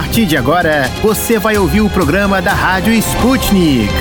partir de agora, você vai ouvir o programa da Rádio Sputnik.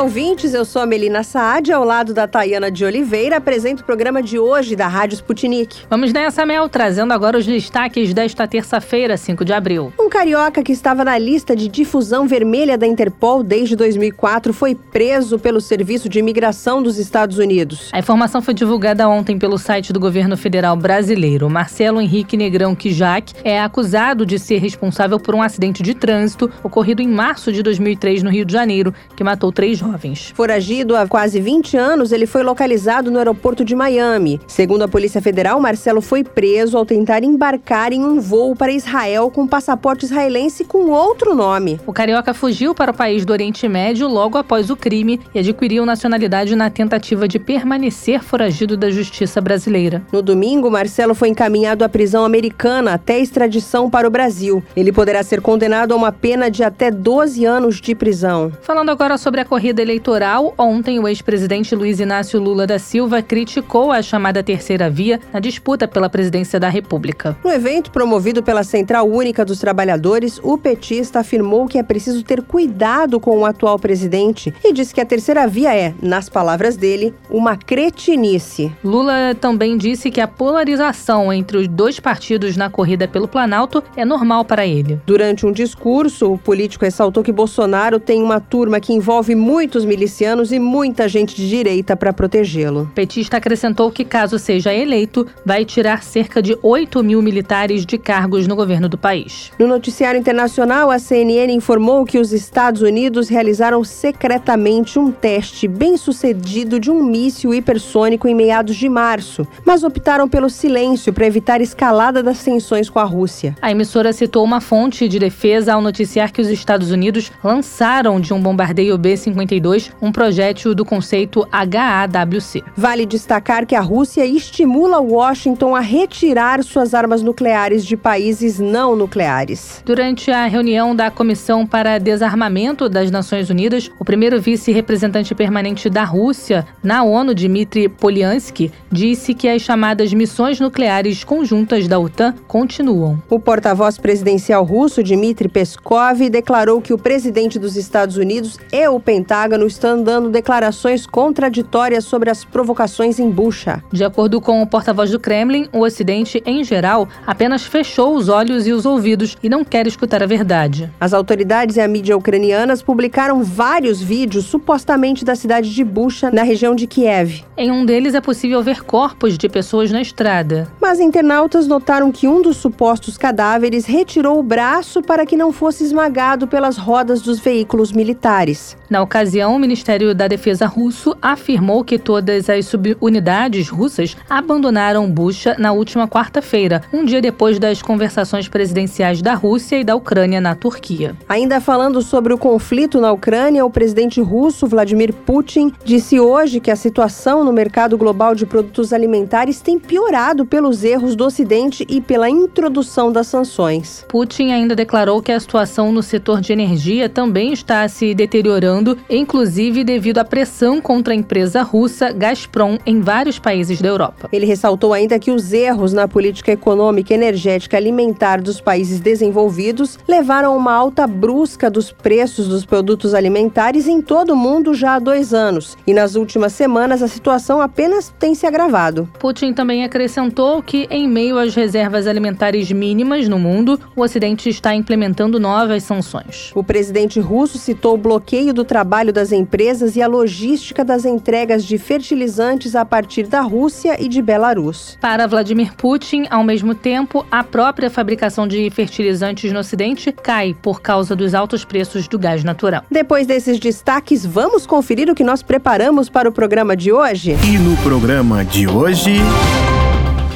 Ouvintes, eu sou a Melina Saad, ao lado da Tayana de Oliveira, apresento o programa de hoje da Rádio Sputnik. Vamos nessa, Mel, trazendo agora os destaques desta terça-feira, 5 de abril. Um carioca que estava na lista de difusão vermelha da Interpol desde 2004 foi preso pelo Serviço de Imigração dos Estados Unidos. A informação foi divulgada ontem pelo site do governo federal brasileiro. Marcelo Henrique Negrão Kijak é acusado de ser responsável por um acidente de trânsito ocorrido em março de 2003 no Rio de Janeiro, que matou três jovens Foragido há quase 20 anos, ele foi localizado no aeroporto de Miami. Segundo a Polícia Federal, Marcelo foi preso ao tentar embarcar em um voo para Israel com passaporte israelense com outro nome. O carioca fugiu para o país do Oriente Médio logo após o crime e adquiriu nacionalidade na tentativa de permanecer foragido da justiça brasileira. No domingo, Marcelo foi encaminhado à prisão americana até extradição para o Brasil. Ele poderá ser condenado a uma pena de até 12 anos de prisão. Falando agora sobre a corrida eleitoral, ontem o ex-presidente Luiz Inácio Lula da Silva criticou a chamada terceira via na disputa pela presidência da República. No evento promovido pela Central Única dos Trabalhadores, o petista afirmou que é preciso ter cuidado com o atual presidente e disse que a terceira via é, nas palavras dele, uma cretinice. Lula também disse que a polarização entre os dois partidos na corrida pelo Planalto é normal para ele. Durante um discurso, o político ressaltou que Bolsonaro tem uma turma que envolve muitos muitos milicianos e muita gente de direita para protegê-lo. Petista acrescentou que, caso seja eleito, vai tirar cerca de 8 mil militares de cargos no governo do país. No noticiário internacional, a CNN informou que os Estados Unidos realizaram secretamente um teste bem sucedido de um míssil hipersônico em meados de março, mas optaram pelo silêncio para evitar escalada das tensões com a Rússia. A emissora citou uma fonte de defesa ao noticiar que os Estados Unidos lançaram de um bombardeio B-52 um projétil do conceito HAWC. Vale destacar que a Rússia estimula Washington a retirar suas armas nucleares de países não nucleares. Durante a reunião da Comissão para Desarmamento das Nações Unidas, o primeiro vice-representante permanente da Rússia na ONU, Dmitry Polyansky, disse que as chamadas missões nucleares conjuntas da OTAN continuam. O porta-voz presidencial russo, Dmitry Peskov, declarou que o presidente dos Estados Unidos e o Pentágono Pentágono estão dando declarações contraditórias sobre as provocações em Bucha. De acordo com o porta-voz do Kremlin, o Ocidente, em geral, apenas fechou os olhos e os ouvidos e não quer escutar a verdade. As autoridades e a mídia ucranianas publicaram vários vídeos supostamente da cidade de Bucha, na região de Kiev. Em um deles é possível ver corpos de pessoas na estrada. Mas internautas notaram que um dos supostos cadáveres retirou o braço para que não fosse esmagado pelas rodas dos veículos militares. Na ocasião, o Ministério da Defesa russo afirmou que todas as subunidades russas abandonaram Bucha na última quarta-feira, um dia depois das conversações presidenciais da Rússia e da Ucrânia na Turquia. Ainda falando sobre o conflito na Ucrânia, o presidente russo Vladimir Putin disse hoje que a situação no mercado global de produtos alimentares tem piorado pelos erros do Ocidente e pela introdução das sanções. Putin ainda declarou que a situação no setor de energia também está se deteriorando, inclusive inclusive devido à pressão contra a empresa russa Gazprom em vários países da Europa. Ele ressaltou ainda que os erros na política econômica, energética e alimentar dos países desenvolvidos levaram a uma alta brusca dos preços dos produtos alimentares em todo o mundo já há dois anos. E nas últimas semanas a situação apenas tem se agravado. Putin também acrescentou que, em meio às reservas alimentares mínimas no mundo, o Ocidente está implementando novas sanções. O presidente russo citou o bloqueio do trabalho das das empresas e a logística das entregas de fertilizantes a partir da Rússia e de Belarus. Para Vladimir Putin, ao mesmo tempo, a própria fabricação de fertilizantes no Ocidente cai por causa dos altos preços do gás natural. Depois desses destaques, vamos conferir o que nós preparamos para o programa de hoje? E no programa de hoje.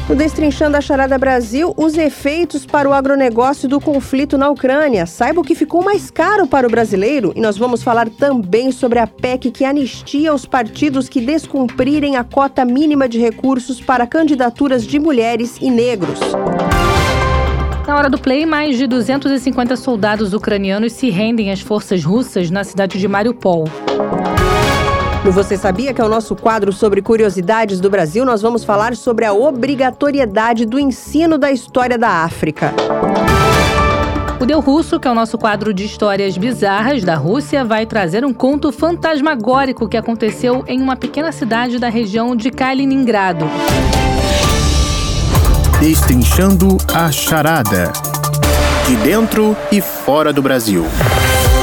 No Destrinchando a Charada Brasil, os efeitos para o agronegócio do conflito na Ucrânia. Saiba o que ficou mais caro para o brasileiro e nós vamos falar também sobre a PEC que anistia os partidos que descumprirem a cota mínima de recursos para candidaturas de mulheres e negros. Na hora do play, mais de 250 soldados ucranianos se rendem às forças russas na cidade de Mariupol. No Você Sabia, que é o nosso quadro sobre curiosidades do Brasil, nós vamos falar sobre a obrigatoriedade do ensino da história da África. O Deu Russo, que é o nosso quadro de histórias bizarras da Rússia, vai trazer um conto fantasmagórico que aconteceu em uma pequena cidade da região de Kaliningrado. Destrinchando a charada. De dentro e fora do Brasil.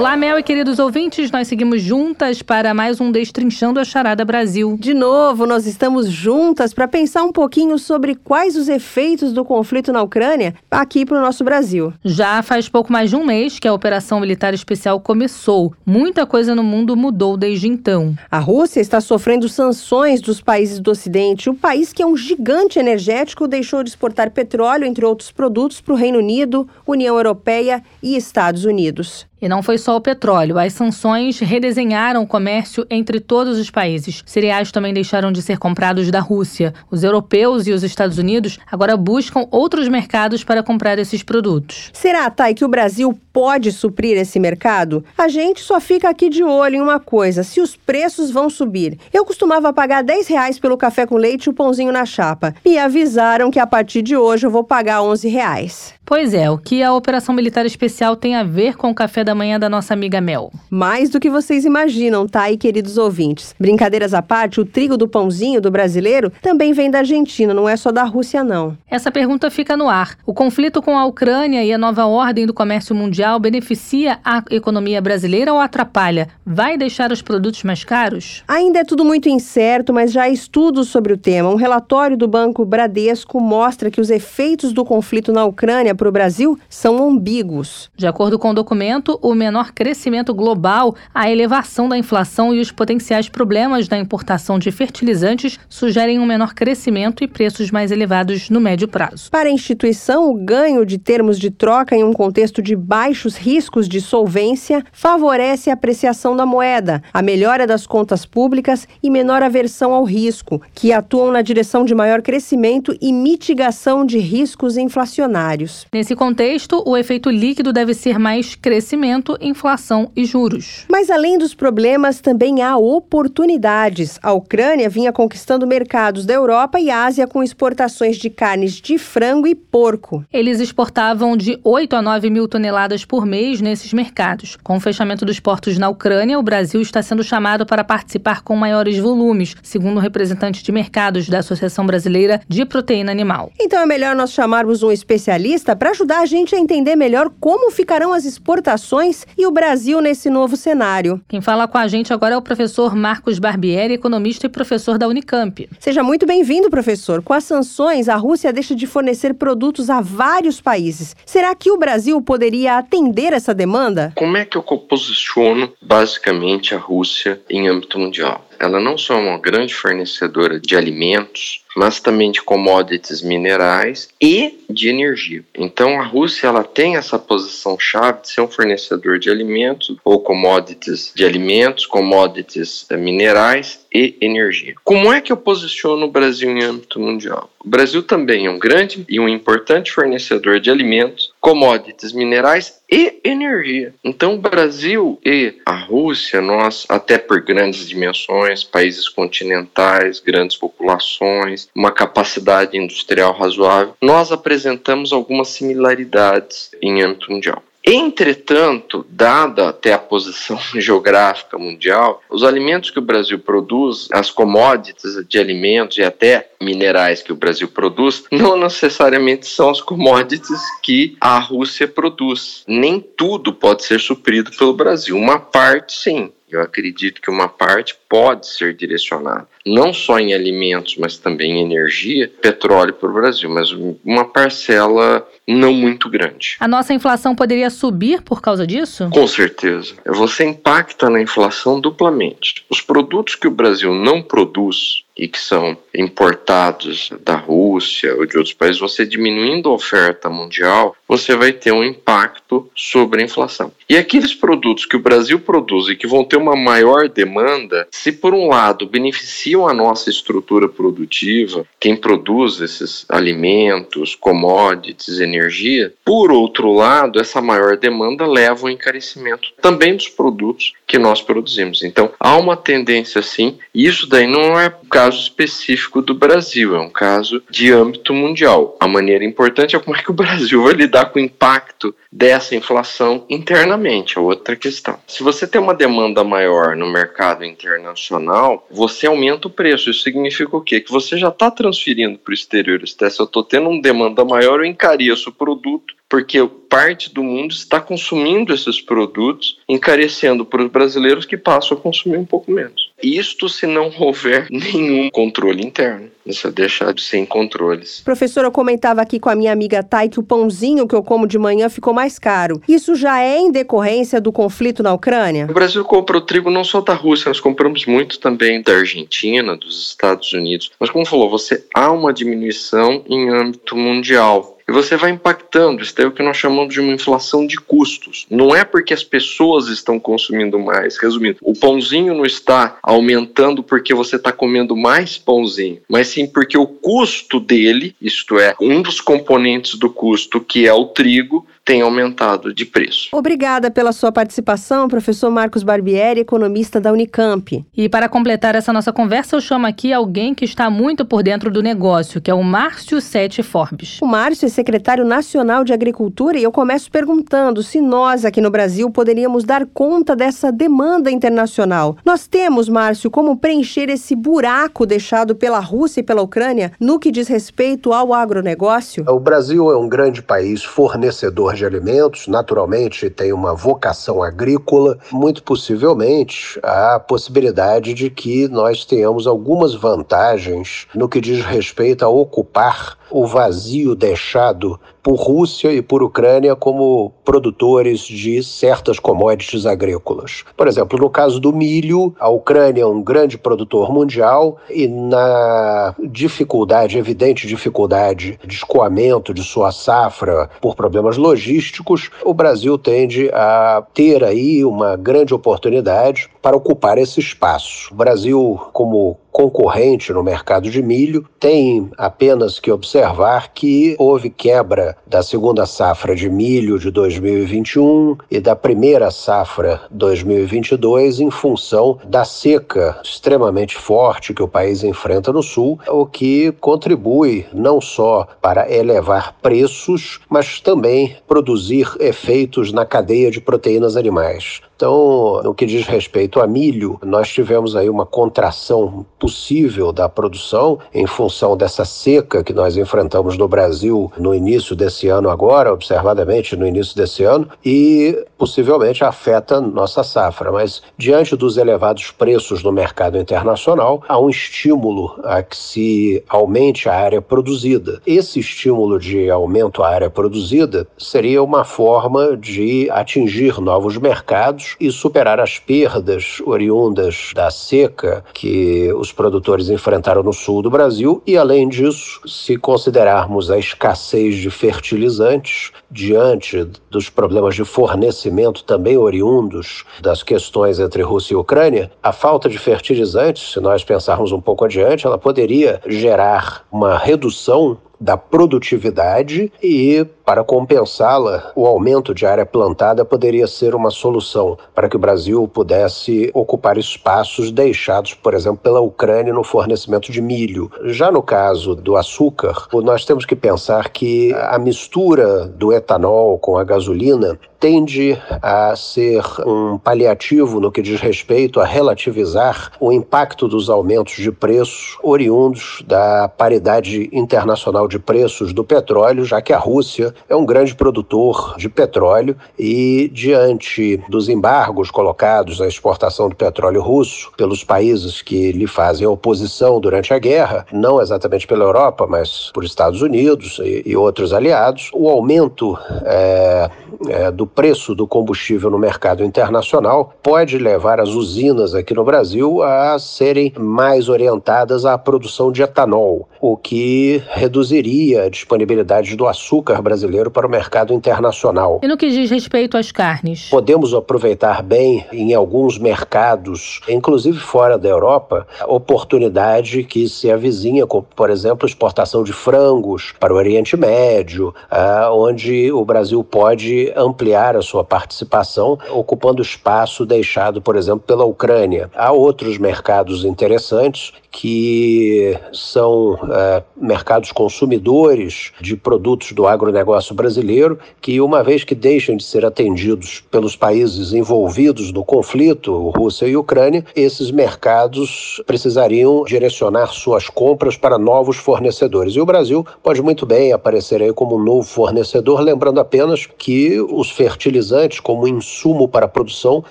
Olá, Mel e queridos ouvintes, nós seguimos juntas para mais um Destrinchando a Charada Brasil. De novo, nós estamos juntas para pensar um pouquinho sobre quais os efeitos do conflito na Ucrânia aqui para o nosso Brasil. Já faz pouco mais de um mês que a Operação Militar Especial começou. Muita coisa no mundo mudou desde então. A Rússia está sofrendo sanções dos países do Ocidente. O país que é um gigante energético deixou de exportar petróleo, entre outros produtos, para o Reino Unido, União Europeia e Estados Unidos. E não foi só o petróleo. As sanções redesenharam o comércio entre todos os países. Cereais também deixaram de ser comprados da Rússia. Os europeus e os Estados Unidos agora buscam outros mercados para comprar esses produtos. Será, Thay, que o Brasil pode suprir esse mercado? A gente só fica aqui de olho em uma coisa: se os preços vão subir. Eu costumava pagar 10 reais pelo café com leite e o pãozinho na chapa. E avisaram que a partir de hoje eu vou pagar 11 reais. Pois é, o que a Operação Militar Especial tem a ver com o café da manhã da nossa amiga Mel? Mais do que vocês imaginam, tá aí, queridos ouvintes. Brincadeiras à parte, o trigo do pãozinho do brasileiro também vem da Argentina, não é só da Rússia, não. Essa pergunta fica no ar. O conflito com a Ucrânia e a nova ordem do comércio mundial beneficia a economia brasileira ou atrapalha? Vai deixar os produtos mais caros? Ainda é tudo muito incerto, mas já há estudos sobre o tema. Um relatório do Banco Bradesco mostra que os efeitos do conflito na Ucrânia para o Brasil são ambíguos. De acordo com o documento, o menor crescimento global, a elevação da inflação e os potenciais problemas da importação de fertilizantes sugerem um menor crescimento e preços mais elevados no médio prazo. Para a instituição, o ganho de termos de troca em um contexto de baixos riscos de solvência favorece a apreciação da moeda, a melhora das contas públicas e menor aversão ao risco, que atuam na direção de maior crescimento e mitigação de riscos inflacionários. Nesse contexto, o efeito líquido deve ser mais crescimento, inflação e juros. Mas além dos problemas, também há oportunidades. A Ucrânia vinha conquistando mercados da Europa e Ásia com exportações de carnes de frango e porco. Eles exportavam de 8 a 9 mil toneladas por mês nesses mercados. Com o fechamento dos portos na Ucrânia, o Brasil está sendo chamado para participar com maiores volumes, segundo o representante de mercados da Associação Brasileira de Proteína Animal. Então é melhor nós chamarmos um especialista para ajudar a gente a entender melhor como ficarão as exportações e o Brasil nesse novo cenário. Quem fala com a gente agora é o professor Marcos Barbieri, economista e professor da Unicamp. Seja muito bem-vindo, professor. Com as sanções, a Rússia deixa de fornecer produtos a vários países. Será que o Brasil poderia atender essa demanda? Como é que eu posiciono basicamente a Rússia em âmbito mundial? Ela não só é uma grande fornecedora de alimentos, mas também de commodities minerais e de energia. Então a Rússia ela tem essa posição chave de ser um fornecedor de alimentos ou commodities de alimentos, commodities eh, minerais e energia. Como é que eu posiciono o Brasil em âmbito mundial? O Brasil também é um grande e um importante fornecedor de alimentos, commodities minerais e energia. Então, o Brasil e a Rússia, nós, até por grandes dimensões, países continentais, grandes populações, uma capacidade industrial razoável, nós apresentamos algumas similaridades em âmbito mundial. Entretanto, dada até a posição geográfica mundial, os alimentos que o Brasil produz, as commodities de alimentos e até minerais que o Brasil produz, não necessariamente são as commodities que a Rússia produz. Nem tudo pode ser suprido pelo Brasil. Uma parte, sim. Eu acredito que uma parte pode ser direcionada não só em alimentos, mas também em energia, petróleo para o Brasil, mas uma parcela não muito grande. A nossa inflação poderia subir por causa disso? Com certeza. Você impacta na inflação duplamente. Os produtos que o Brasil não produz, e que são importados da Rússia ou de outros países, você diminuindo a oferta mundial, você vai ter um impacto sobre a inflação. E aqueles produtos que o Brasil produz e que vão ter uma maior demanda, se por um lado beneficiam a nossa estrutura produtiva, quem produz esses alimentos, commodities, energia, por outro lado, essa maior demanda leva ao encarecimento também dos produtos que nós produzimos. Então, há uma tendência sim, e isso daí não é um caso específico do Brasil, é um caso de âmbito mundial. A maneira importante é como é que o Brasil vai lidar com o impacto dessa inflação internamente, é outra questão. Se você tem uma demanda maior no mercado internacional, você aumenta o preço. Isso significa o quê? Que você já está transferindo para o exterior. Se eu estou tendo uma demanda maior, eu encareço o produto porque parte do mundo está consumindo esses produtos, encarecendo para os brasileiros que passam a consumir um pouco menos. Isto se não houver nenhum controle interno. Isso é deixar de ser em controles. Professor, eu comentava aqui com a minha amiga Thay que o pãozinho que eu como de manhã ficou mais caro. Isso já é em decorrência do conflito na Ucrânia? O Brasil compra o trigo não só da Rússia, nós compramos muito também da Argentina, dos Estados Unidos. Mas como falou, você há uma diminuição em âmbito mundial e você vai impactando. Isso é o que nós chamamos de uma inflação de custos. Não é porque as pessoas estão consumindo mais. Resumindo, o pãozinho não está aumentando porque você está comendo mais pãozinho, mas sim porque o custo dele, isto é, um dos componentes do custo, que é o trigo, tem aumentado de preço. Obrigada pela sua participação, professor Marcos Barbieri, economista da Unicamp. E para completar essa nossa conversa, eu chamo aqui alguém que está muito por dentro do negócio, que é o Márcio Sete Forbes. O Márcio é secretário nacional de Agricultura e eu começo perguntando se nós aqui no Brasil poderíamos dar conta dessa demanda internacional. Nós temos, Márcio, como preencher esse buraco deixado pela Rússia e pela Ucrânia no que diz respeito ao agronegócio? O Brasil é um grande país fornecedor produtor de alimentos, naturalmente tem uma vocação agrícola, muito possivelmente há a possibilidade de que nós tenhamos algumas vantagens no que diz respeito a ocupar o vazio deixado por Rússia e por Ucrânia como produtores de certas commodities agrícolas. Por exemplo, no caso do milho, a Ucrânia é um grande produtor mundial e na dificuldade, evidente dificuldade de escoamento de sua safra por problemas logísticos, o Brasil tende a ter aí uma grande oportunidade para ocupar esse espaço. O Brasil, como concorrente no mercado de milho, tem apenas que observar que houve quebra da segunda safra de milho de 2021 e da primeira safra 2022 em função da seca extremamente forte que o país enfrenta no sul, o que contribui não só para elevar preços, mas também produzir efeitos na cadeia de proteínas animais. Então, no que diz respeito a milho, nós tivemos aí uma contração possível da produção em função dessa seca que nós enfrentamos no Brasil no início desse ano agora, observadamente no início desse ano, e possivelmente afeta nossa safra. Mas diante dos elevados preços no mercado internacional, há um estímulo a que se aumente a área produzida. Esse estímulo de aumento à área produzida seria uma forma de atingir novos mercados e superar as perdas oriundas da seca que os produtores enfrentaram no sul do Brasil e, além disso, se considerarmos a escassez de fertilizantes diante dos problemas de fornecimento também oriundos das questões entre Rússia e Ucrânia, a falta de fertilizantes, se nós pensarmos um pouco adiante, ela poderia gerar uma redução da produtividade e, para compensá-la, o aumento de área plantada poderia ser uma solução para que o Brasil pudesse ocupar espaços deixados, por exemplo, pela Ucrânia no fornecimento de milho. Já no caso do açúcar, nós temos que pensar que a mistura do etanol com a gasolina tende a ser um paliativo no que diz respeito a relativizar o impacto dos aumentos de preços oriundos da paridade internacional de preços do petróleo, já que a Rússia é um grande produtor de petróleo e, diante dos embargos colocados à exportação do petróleo russo pelos países que lhe fazem oposição durante a guerra, não exatamente pela Europa, mas por Estados Unidos e, e outros aliados, o aumento é, é, do preço do combustível no mercado internacional pode levar as usinas aqui no Brasil a serem mais orientadas à produção de etanol, o que reduziria a disponibilidade do açúcar brasileiro para o mercado internacional. E no que diz respeito às carnes? Podemos aproveitar bem em alguns mercados, inclusive fora da Europa, a oportunidade que se avizinha, como, por exemplo, exportação de frangos para o Oriente Médio, ah, onde o Brasil pode ampliar a sua participação, ocupando espaço deixado, por exemplo, pela Ucrânia. Há outros mercados interessantes que são é, mercados consumidores de produtos do agronegócio brasileiro, que, uma vez que deixam de ser atendidos pelos países envolvidos no conflito, Rússia e Ucrânia, esses mercados precisariam direcionar suas compras para novos fornecedores. E o Brasil pode muito bem aparecer aí como um novo fornecedor, lembrando apenas que os fertilizantes, como insumo para a produção,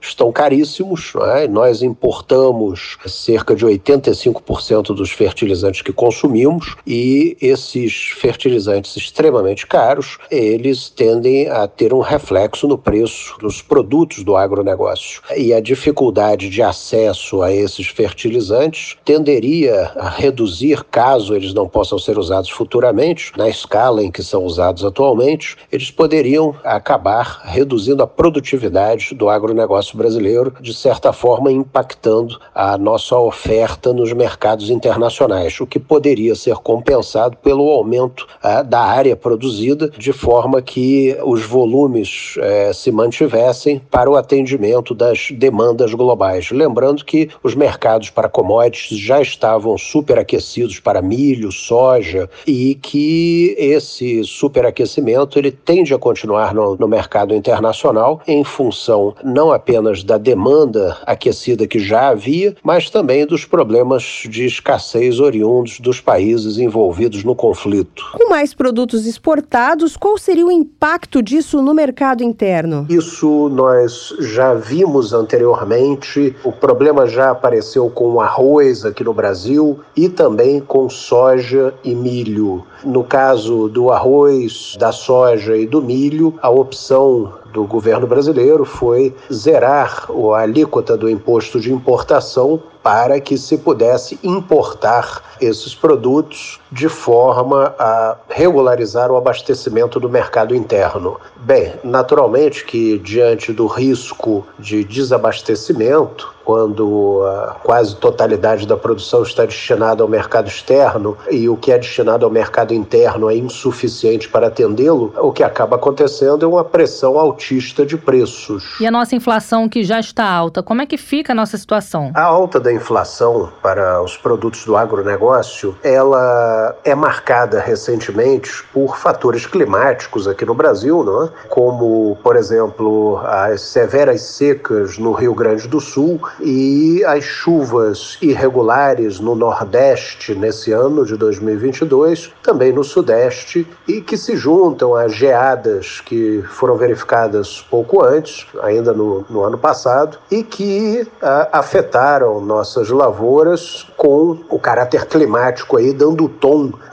estão caríssimos. É? Nós importamos cerca de 85 5% dos fertilizantes que consumimos e esses fertilizantes extremamente caros, eles tendem a ter um reflexo no preço dos produtos do agronegócio. E a dificuldade de acesso a esses fertilizantes tenderia a reduzir, caso eles não possam ser usados futuramente, na escala em que são usados atualmente, eles poderiam acabar reduzindo a produtividade do agronegócio brasileiro, de certa forma impactando a nossa oferta nos mercados mercados internacionais, o que poderia ser compensado pelo aumento é, da área produzida, de forma que os volumes é, se mantivessem para o atendimento das demandas globais. Lembrando que os mercados para commodities já estavam superaquecidos para milho, soja e que esse superaquecimento ele tende a continuar no, no mercado internacional em função não apenas da demanda aquecida que já havia, mas também dos problemas de escassez oriundos dos países envolvidos no conflito. Com mais produtos exportados, qual seria o impacto disso no mercado interno? Isso nós já vimos anteriormente. O problema já apareceu com o arroz aqui no Brasil e também com soja e milho. No caso do arroz, da soja e do milho, a opção do governo brasileiro foi zerar a alíquota do imposto de importação para que se pudesse importar esses produtos de forma a regularizar o abastecimento do mercado interno. Bem, naturalmente que diante do risco de desabastecimento, quando a quase totalidade da produção está destinada ao mercado externo e o que é destinado ao mercado interno é insuficiente para atendê-lo, o que acaba acontecendo é uma pressão altista de preços. E a nossa inflação que já está alta, como é que fica a nossa situação? A alta da inflação para os produtos do agronegócio, ela é marcada recentemente por fatores climáticos aqui no Brasil, não é? como, por exemplo, as severas secas no Rio Grande do Sul e as chuvas irregulares no Nordeste nesse ano de 2022, também no Sudeste, e que se juntam às geadas que foram verificadas pouco antes, ainda no, no ano passado, e que ah, afetaram nossas lavouras com o caráter climático aí dando o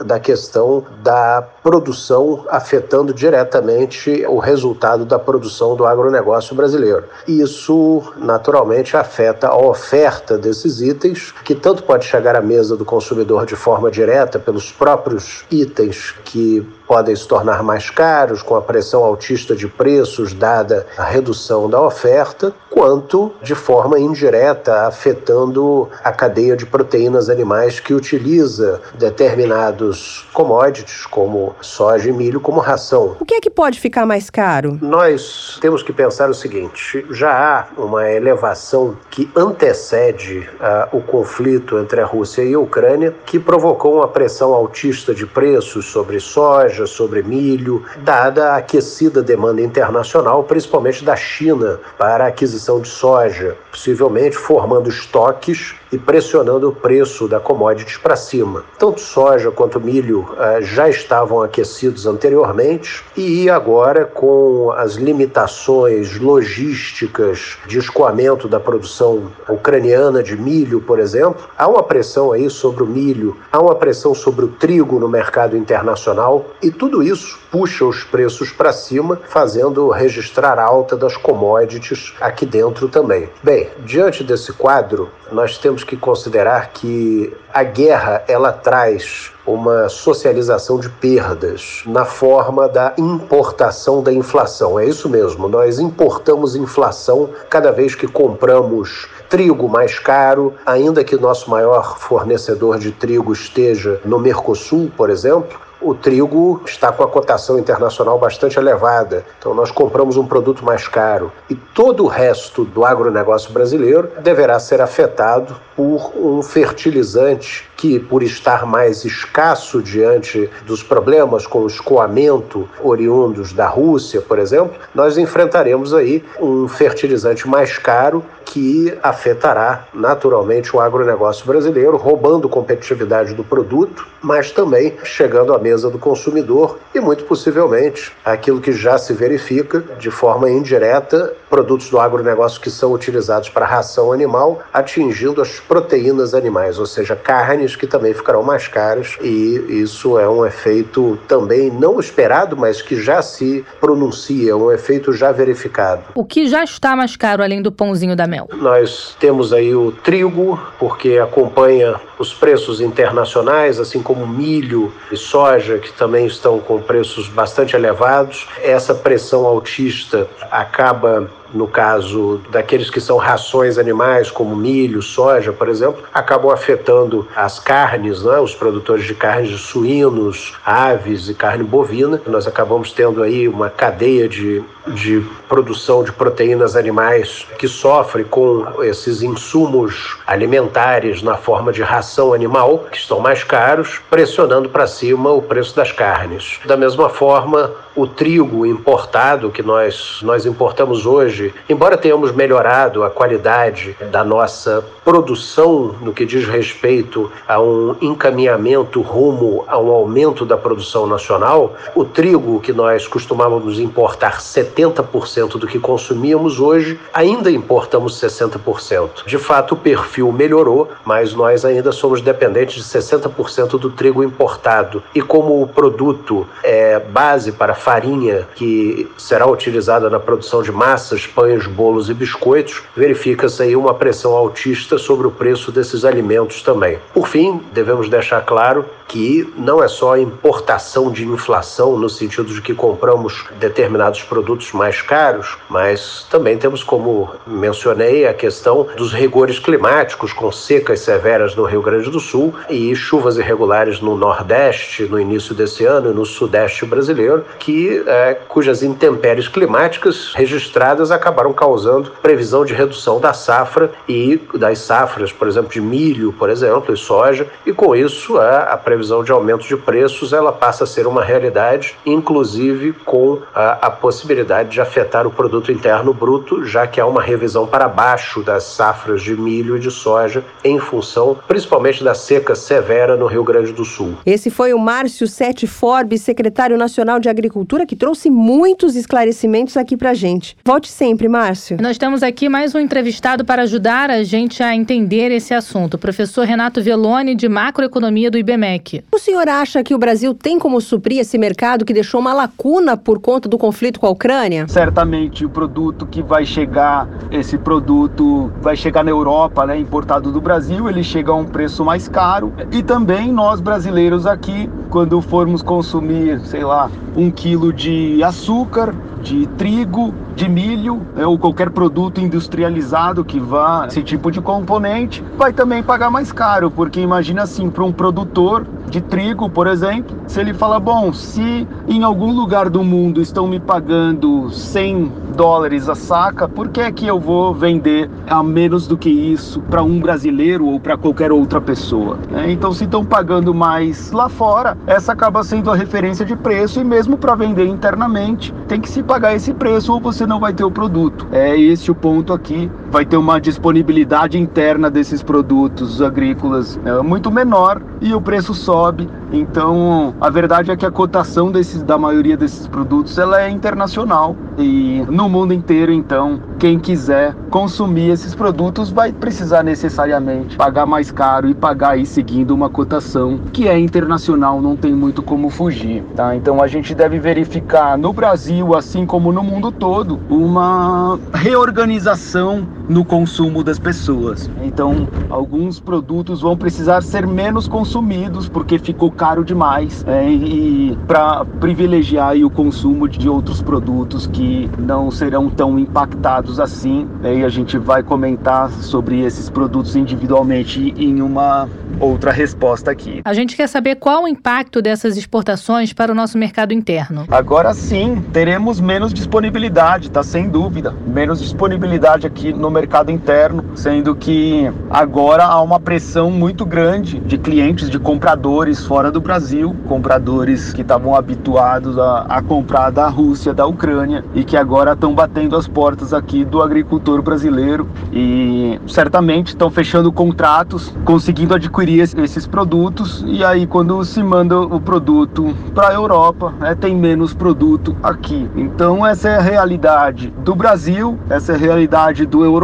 da questão da produção afetando diretamente o resultado da produção do agronegócio brasileiro. Isso naturalmente afeta a oferta desses itens, que tanto pode chegar à mesa do consumidor de forma direta pelos próprios itens que podem se tornar mais caros com a pressão altista de preços dada a redução da oferta, quanto de forma indireta afetando a cadeia de proteínas animais que utiliza determinados commodities como soja e milho como ração. O que é que pode ficar mais caro? Nós temos que pensar o seguinte: já há uma elevação que antecede uh, o conflito entre a Rússia e a Ucrânia, que provocou uma pressão altista de preços sobre soja soja, sobre milho, dada a aquecida demanda internacional, principalmente da China, para a aquisição de soja, possivelmente formando estoques e pressionando o preço da commodities para cima. Tanto soja quanto milho uh, já estavam aquecidos anteriormente e agora com as limitações logísticas de escoamento da produção ucraniana de milho, por exemplo, há uma pressão aí sobre o milho, há uma pressão sobre o trigo no mercado internacional e tudo isso puxa os preços para cima, fazendo registrar alta das commodities aqui dentro também. Bem, diante desse quadro, nós temos que considerar que a guerra ela traz uma socialização de perdas na forma da importação da inflação. É isso mesmo, nós importamos inflação cada vez que compramos trigo mais caro, ainda que nosso maior fornecedor de trigo esteja no Mercosul, por exemplo, o trigo está com a cotação internacional bastante elevada. Então nós compramos um produto mais caro e todo o resto do agronegócio brasileiro deverá ser afetado por um fertilizante que, por estar mais escasso diante dos problemas com o escoamento oriundos da Rússia, por exemplo, nós enfrentaremos aí um fertilizante mais caro que afetará naturalmente o agronegócio brasileiro, roubando competitividade do produto, mas também chegando à mesa do consumidor e muito possivelmente aquilo que já se verifica de forma indireta, produtos do agronegócio que são utilizados para ração animal, atingindo as proteínas animais, ou seja, carnes que também ficarão mais caras e isso é um efeito também não esperado, mas que já se pronuncia, um efeito já verificado. O que já está mais caro além do pãozinho da mel? Nós temos aí o trigo, porque acompanha os preços internacionais, assim como milho e soja, que também estão com preços bastante elevados. Essa pressão altista acaba no caso daqueles que são rações animais, como milho, soja, por exemplo, acabam afetando as carnes, né? os produtores de carnes de suínos, aves e carne bovina. Nós acabamos tendo aí uma cadeia de, de produção de proteínas animais que sofre com esses insumos alimentares na forma de ração animal, que estão mais caros, pressionando para cima o preço das carnes. Da mesma forma, o trigo importado que nós, nós importamos hoje, embora tenhamos melhorado a qualidade da nossa produção no que diz respeito a um encaminhamento rumo a um aumento da produção nacional, o trigo que nós costumávamos importar 70% do que consumíamos hoje, ainda importamos 60%. De fato, o perfil melhorou, mas nós ainda somos dependentes de 60% do trigo importado. E como o produto é base para farinha que será utilizada na produção de massas, pães, bolos e biscoitos, verifica-se aí uma pressão altista sobre o preço desses alimentos também. Por fim, devemos deixar claro que não é só a importação de inflação no sentido de que compramos determinados produtos mais caros, mas também temos, como mencionei, a questão dos rigores climáticos, com secas severas no Rio Grande do Sul e chuvas irregulares no Nordeste no início desse ano e no Sudeste brasileiro, que é, cujas intempéries climáticas registradas acabaram causando previsão de redução da safra e das safras, por exemplo, de milho, por exemplo, e soja, e com isso a, a previsão de aumento de preços ela passa a ser uma realidade, inclusive com a, a possibilidade de afetar o produto interno bruto, já que há uma revisão para baixo das safras de milho e de soja em função principalmente da seca severa no Rio Grande do Sul. Esse foi o Márcio Sete Forbes, secretário nacional de Agricultura, que trouxe muitos esclarecimentos aqui pra gente. Volte sempre, Márcio. Nós temos aqui mais um entrevistado para ajudar a gente a entender esse assunto, o professor Renato Veloni, de Macroeconomia do IBMEC. O senhor acha que o Brasil tem como suprir esse mercado que deixou uma lacuna por conta do conflito com a Ucrânia? Certamente o produto que vai chegar, esse produto vai chegar na Europa, né, importado do Brasil, ele chega a um preço mais caro. E também nós brasileiros aqui, quando formos consumir, sei lá, um quilo de açúcar, de trigo, de milho né, ou qualquer produto industrializado que vá esse tipo de componente, vai também pagar mais caro, porque imagina assim, para um produtor de trigo, por exemplo, se ele fala, bom, se em algum lugar do mundo estão me pagando 100 dólares a saca, por que é que eu vou vender a menos do que isso para um brasileiro ou para qualquer outra pessoa? Né? Então, se estão pagando mais lá fora, essa acaba sendo a referência de preço e mesmo para vender internamente tem que se pagar esse preço ou você não vai ter o produto. É esse o ponto aqui. Vai ter uma disponibilidade interna desses produtos agrícolas né, muito menor e o preço sobe. Então, a verdade é que a cotação desses, da maioria desses produtos ela é internacional e no mundo inteiro, então, quem quiser consumir esses produtos vai precisar necessariamente pagar mais caro e pagar aí seguindo uma cotação que é internacional, não tem muito como fugir, tá? Então a gente deve verificar no Brasil, assim como no mundo todo, uma reorganização no consumo das pessoas. Então, alguns produtos vão precisar ser menos consumidos porque ficou caro demais é, e para privilegiar o consumo de outros produtos que não serão tão impactados assim. Né? E a gente vai comentar sobre esses produtos individualmente em uma outra resposta aqui. A gente quer saber qual o impacto dessas exportações para o nosso mercado interno. Agora sim, teremos menos disponibilidade, tá sem dúvida. Menos disponibilidade aqui no mercado interno, sendo que agora há uma pressão muito grande de clientes, de compradores fora do Brasil, compradores que estavam habituados a, a comprar da Rússia, da Ucrânia e que agora estão batendo as portas aqui do agricultor brasileiro e certamente estão fechando contratos, conseguindo adquirir esses produtos e aí quando se manda o produto para a Europa, né, tem menos produto aqui. Então essa é a realidade do Brasil, essa é a realidade do europeu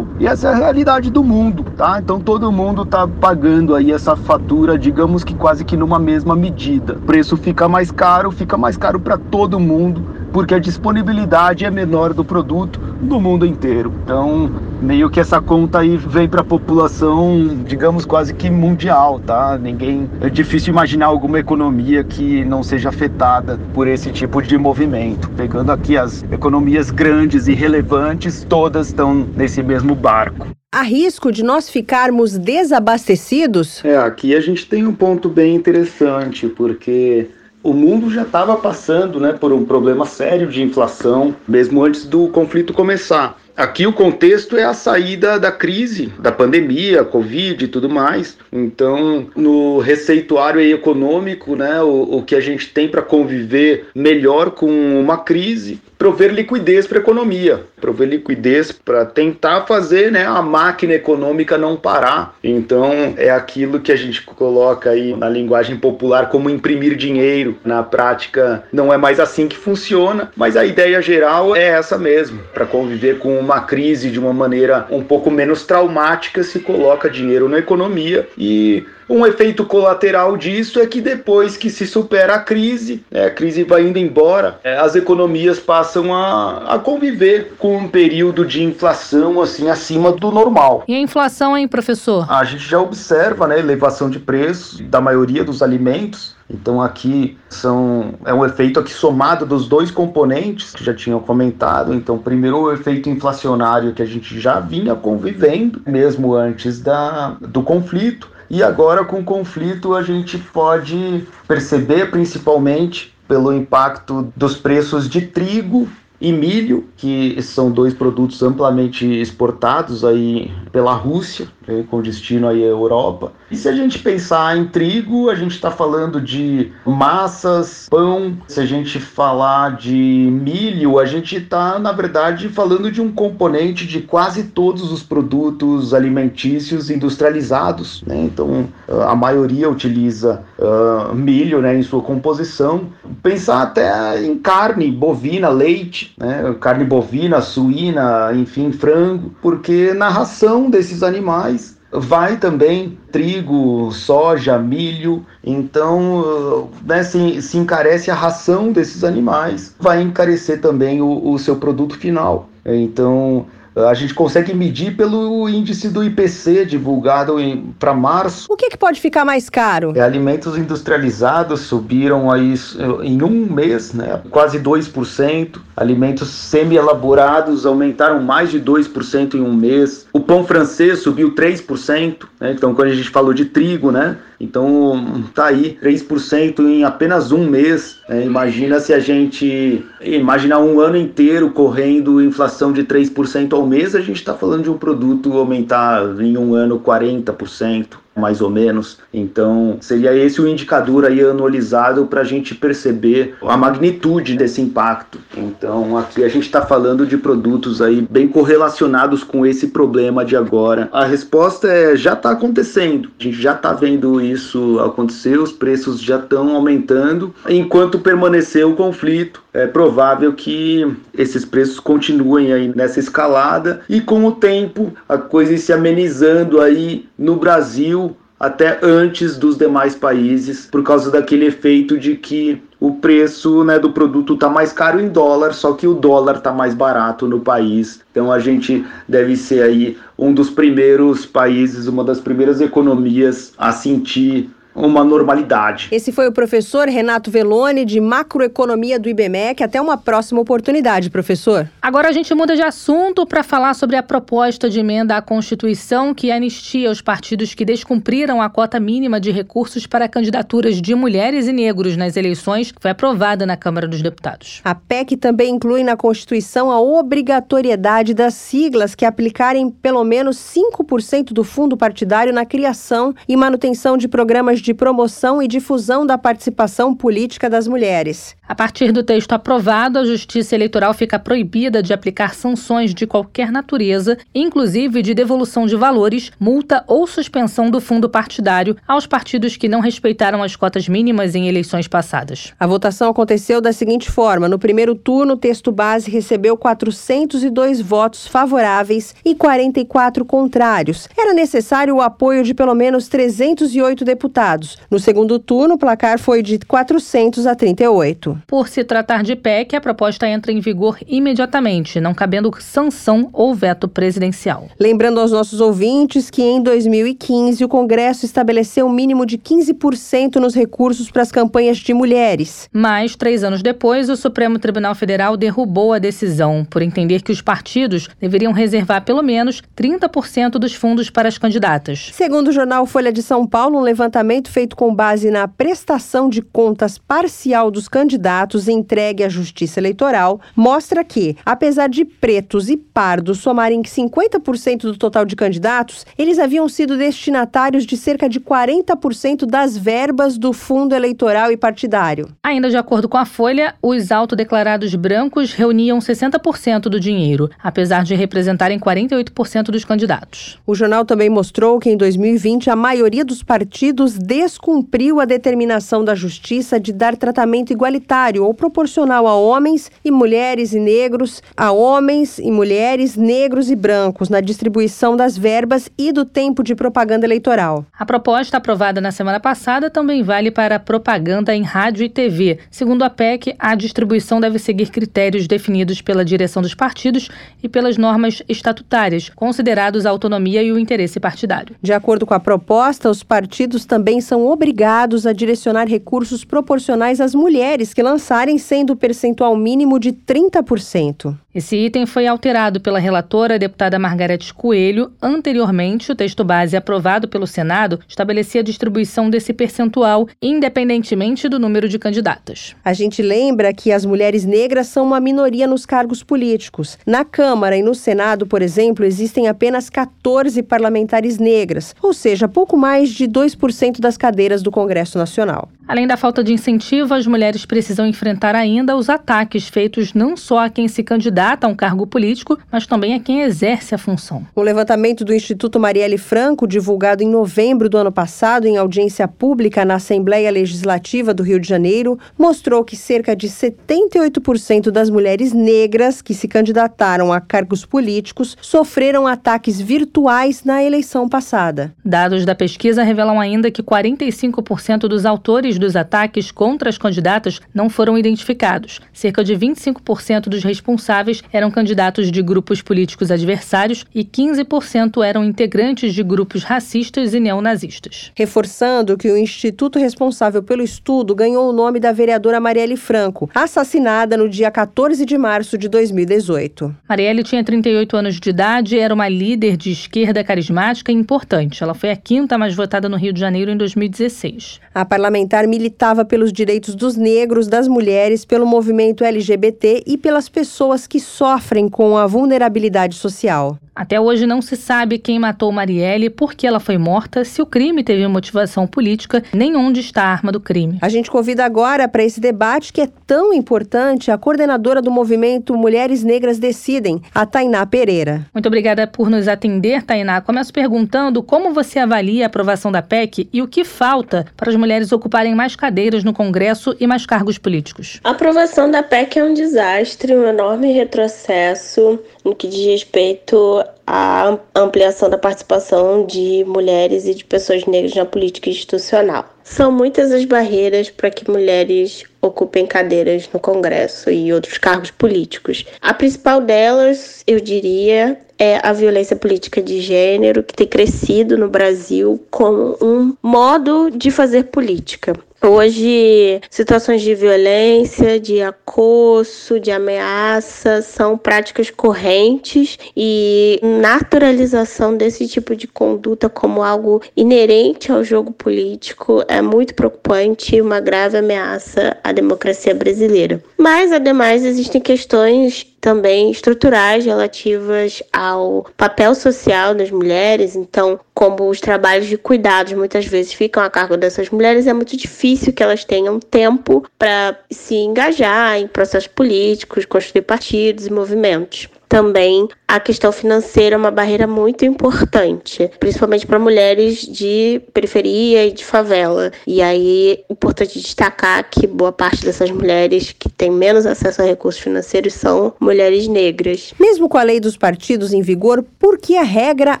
e essa é a realidade do mundo, tá? Então todo mundo está pagando aí essa fatura, digamos que quase que numa mesma medida. O preço fica mais caro, fica mais caro para todo mundo porque a disponibilidade é menor do produto no mundo inteiro. Então, meio que essa conta aí vem para a população, digamos quase que mundial, tá? Ninguém é difícil imaginar alguma economia que não seja afetada por esse tipo de movimento. Pegando aqui as economias grandes e relevantes, todas estão nesse mesmo barco. Há risco de nós ficarmos desabastecidos? É, aqui a gente tem um ponto bem interessante, porque o mundo já estava passando né, por um problema sério de inflação, mesmo antes do conflito começar. Aqui o contexto é a saída da crise, da pandemia, Covid e tudo mais. Então, no receituário econômico, né, o, o que a gente tem para conviver melhor com uma crise prover liquidez para a economia, prover liquidez para tentar fazer né, a máquina econômica não parar. Então é aquilo que a gente coloca aí na linguagem popular como imprimir dinheiro. Na prática não é mais assim que funciona, mas a ideia geral é essa mesmo. Para conviver com uma crise de uma maneira um pouco menos traumática, se coloca dinheiro na economia e um efeito colateral disso é que depois que se supera a crise, né, a crise vai indo embora, é, as economias passam a, a conviver com um período de inflação assim acima do normal. E a inflação, hein, professor? A gente já observa, né, elevação de preços da maioria dos alimentos. Então aqui são é um efeito aqui somado dos dois componentes que já tinham comentado. Então primeiro o efeito inflacionário que a gente já vinha convivendo mesmo antes da, do conflito e agora, com o conflito, a gente pode perceber, principalmente pelo impacto dos preços de trigo e milho, que são dois produtos amplamente exportados aí pela Rússia, com destino aí à Europa. E se a gente pensar em trigo, a gente está falando de massas, pão. Se a gente falar de milho, a gente está, na verdade, falando de um componente de quase todos os produtos alimentícios industrializados. Né? Então, a maioria utiliza uh, milho né, em sua composição. Pensar até em carne bovina, leite, né? carne bovina, suína, enfim, frango, porque na ração desses animais vai também trigo, soja, milho. Então, né, se, se encarece a ração desses animais, vai encarecer também o, o seu produto final. Então, A gente consegue medir pelo índice do IPC divulgado para março. O que, que pode ficar mais caro? É, alimentos industrializados subiram aí em um mês, né, quase 2%. Alimentos semi-elaborados aumentaram mais de 2% em um mês. O pão francês subiu 3%. Né, então, quando a gente falou de trigo, né? Então, tá aí 3% em apenas um mês. Né, imagina se a gente imaginar um ano inteiro correndo inflação de 3% ao mês, a gente está falando de um produto aumentar em um ano 40% mais ou menos. Então, seria esse o indicador aí anualizado para a gente perceber a magnitude desse impacto. Então, aqui a gente está falando de produtos aí bem correlacionados com esse problema de agora. A resposta é já está acontecendo. A gente já está vendo isso acontecer, os preços já estão aumentando. Enquanto permanecer o conflito, é provável que esses preços continuem aí nessa escalada e com o tempo a coisa se amenizando aí no Brasil até antes dos demais países, por causa daquele efeito de que o preço né, do produto está mais caro em dólar, só que o dólar está mais barato no país. Então a gente deve ser aí um dos primeiros países, uma das primeiras economias a sentir uma normalidade. Esse foi o professor Renato Veloni, de macroeconomia do IBMEC. Até uma próxima oportunidade, professor. Agora a gente muda de assunto para falar sobre a proposta de emenda à Constituição que anistia os partidos que descumpriram a cota mínima de recursos para candidaturas de mulheres e negros nas eleições, que foi aprovada na Câmara dos Deputados. A PEC também inclui na Constituição a obrigatoriedade das siglas que aplicarem pelo menos 5% do fundo partidário na criação e manutenção de programas de promoção e difusão da participação política das mulheres. A partir do texto aprovado, a Justiça Eleitoral fica proibida de aplicar sanções de qualquer natureza, inclusive de devolução de valores, multa ou suspensão do fundo partidário aos partidos que não respeitaram as cotas mínimas em eleições passadas. A votação aconteceu da seguinte forma: no primeiro turno, o texto base recebeu 402 votos favoráveis e 44 contrários. Era necessário o apoio de pelo menos 308 deputados. No segundo turno, o placar foi de 400 a 38. Por se tratar de PEC, a proposta entra em vigor imediatamente, não cabendo sanção ou veto presidencial. Lembrando aos nossos ouvintes que em 2015 o Congresso estabeleceu um mínimo de 15% nos recursos para as campanhas de mulheres. Mas, três anos depois, o Supremo Tribunal Federal derrubou a decisão, por entender que os partidos deveriam reservar pelo menos 30% dos fundos para as candidatas. Segundo o jornal Folha de São Paulo, um levantamento feito com base na prestação de contas parcial dos candidatos candidatos entregue à Justiça Eleitoral mostra que, apesar de pretos e pardos somarem 50% do total de candidatos, eles haviam sido destinatários de cerca de 40% das verbas do fundo eleitoral e partidário. Ainda de acordo com a Folha, os autodeclarados brancos reuniam 60% do dinheiro, apesar de representarem 48% dos candidatos. O jornal também mostrou que em 2020 a maioria dos partidos descumpriu a determinação da Justiça de dar tratamento igualitário ou proporcional a homens e mulheres e negros, a homens e mulheres negros e brancos na distribuição das verbas e do tempo de propaganda eleitoral. A proposta aprovada na semana passada também vale para propaganda em rádio e TV. Segundo a PEC, a distribuição deve seguir critérios definidos pela direção dos partidos e pelas normas estatutárias, considerados a autonomia e o interesse partidário. De acordo com a proposta, os partidos também são obrigados a direcionar recursos proporcionais às mulheres que lançarem, sendo o percentual mínimo de 30%. Esse item foi alterado pela relatora, a deputada Margarete Coelho. Anteriormente, o texto base aprovado pelo Senado estabelecia a distribuição desse percentual, independentemente do número de candidatas. A gente lembra que as mulheres negras são uma minoria nos cargos políticos. Na Câmara e no Senado, por exemplo, existem apenas 14 parlamentares negras, ou seja, pouco mais de 2% das cadeiras do Congresso Nacional. Além da falta de incentivo, as mulheres precisam enfrentar ainda os ataques feitos não só a quem se candidata, candidata a um cargo político, mas também a quem exerce a função. O levantamento do Instituto Marielle Franco, divulgado em novembro do ano passado em audiência pública na Assembleia Legislativa do Rio de Janeiro, mostrou que cerca de 78% das mulheres negras que se candidataram a cargos políticos sofreram ataques virtuais na eleição passada. Dados da pesquisa revelam ainda que 45% dos autores dos ataques contra as candidatas não foram identificados. Cerca de 25% dos responsáveis 16 eram candidatos de grupos políticos adversários e 15% eram integrantes de grupos racistas e neonazistas. Reforçando que o instituto responsável pelo estudo ganhou o nome da vereadora Marielle Franco, assassinada no dia 14 de março de 2018. Marielle tinha 38 anos de idade e era uma líder de esquerda carismática e importante. Ela foi a quinta mais votada no Rio de Janeiro em 2016. A parlamentar militava pelos direitos dos negros, das mulheres, pelo movimento LGBT e pelas pessoas que sofrem com a vulnerabilidade social. Até hoje não se sabe quem matou Marielle, por que ela foi morta, se o crime teve motivação política, nem onde está a arma do crime. A gente convida agora para esse debate que é tão importante a coordenadora do movimento Mulheres Negras Decidem, a Tainá Pereira. Muito obrigada por nos atender, Tainá. Começo perguntando como você avalia a aprovação da PEC e o que falta para as mulheres ocuparem mais cadeiras no Congresso e mais cargos políticos. A aprovação da PEC é um desastre, um enorme retrocesso no que diz respeito à ampliação da participação de mulheres e de pessoas negras na política institucional. São muitas as barreiras para que mulheres ocupem cadeiras no Congresso e outros cargos políticos. A principal delas, eu diria, é a violência política de gênero, que tem crescido no Brasil como um modo de fazer política. Hoje, situações de violência, de acoso, de ameaça são práticas correntes e naturalização desse tipo de conduta como algo inerente ao jogo político é muito preocupante e uma grave ameaça à democracia brasileira. Mas, ademais, existem questões também estruturais relativas ao papel social das mulheres. Então, como os trabalhos de cuidados muitas vezes ficam a cargo dessas mulheres, é muito difícil que elas tenham tempo para se engajar em processos políticos, construir partidos e movimentos. Também a questão financeira é uma barreira muito importante, principalmente para mulheres de periferia e de favela. E aí é importante destacar que boa parte dessas mulheres que têm menos acesso a recursos financeiros são mulheres negras. Mesmo com a lei dos partidos em vigor, por que a regra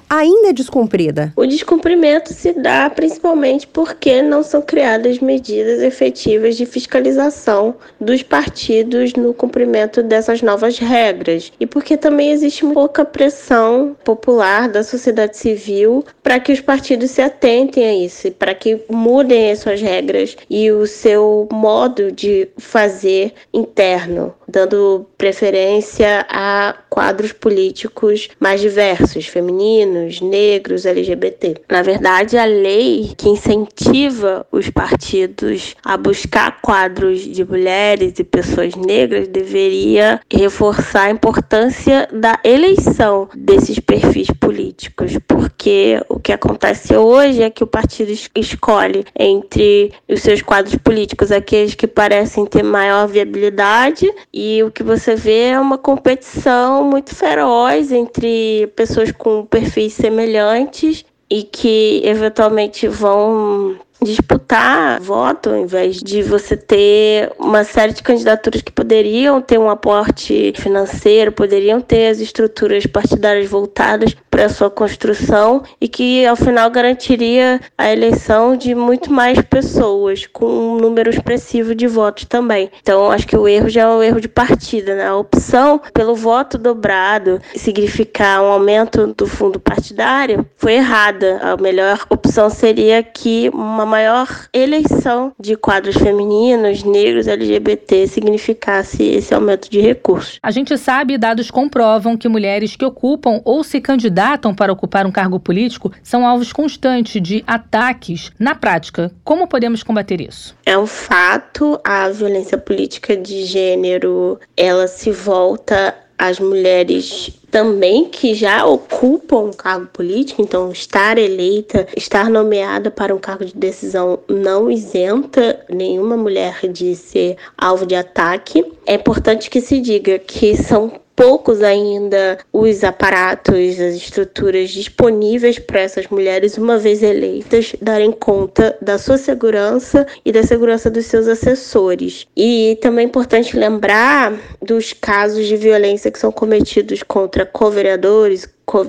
ainda é descumprida? O descumprimento se dá principalmente porque não são criadas medidas efetivas de fiscalização dos partidos no cumprimento dessas novas regras e porque também existe pouca pressão popular da sociedade civil para que os partidos se atentem a isso, para que mudem as suas regras e o seu modo de fazer interno, dando preferência a quadros políticos mais diversos, femininos, negros, LGBT. Na verdade, a lei que incentiva os partidos a buscar quadros de mulheres e pessoas negras deveria reforçar a importância da eleição desses perfis políticos, porque o que acontece hoje é que o partido escolhe entre os seus quadros políticos aqueles que parecem ter maior viabilidade e o que você vê é uma competição muito feroz entre pessoas com perfis semelhantes e que eventualmente vão disputar voto, ao invés de você ter uma série de candidaturas que poderiam ter um aporte financeiro, poderiam ter as estruturas partidárias voltadas para sua construção e que ao final garantiria a eleição de muito mais pessoas, com um número expressivo de votos também. Então, acho que o erro já é um erro de partida, né? A opção pelo voto dobrado significar um aumento do fundo partidário foi errada. A melhor opção seria que uma maior eleição de quadros femininos, negros, LGBT significasse esse aumento de recursos. A gente sabe e dados comprovam que mulheres que ocupam ou se candidatam para ocupar um cargo político são alvos constantes de ataques. Na prática, como podemos combater isso? É um fato, a violência política de gênero, ela se volta às mulheres também que já ocupam um cargo político, então estar eleita, estar nomeada para um cargo de decisão não isenta nenhuma mulher de ser alvo de ataque. É importante que se diga que são poucos ainda os aparatos, as estruturas disponíveis para essas mulheres, uma vez eleitas, darem conta da sua segurança e da segurança dos seus assessores. E também é importante lembrar dos casos de violência que são cometidos contra co-vereadores,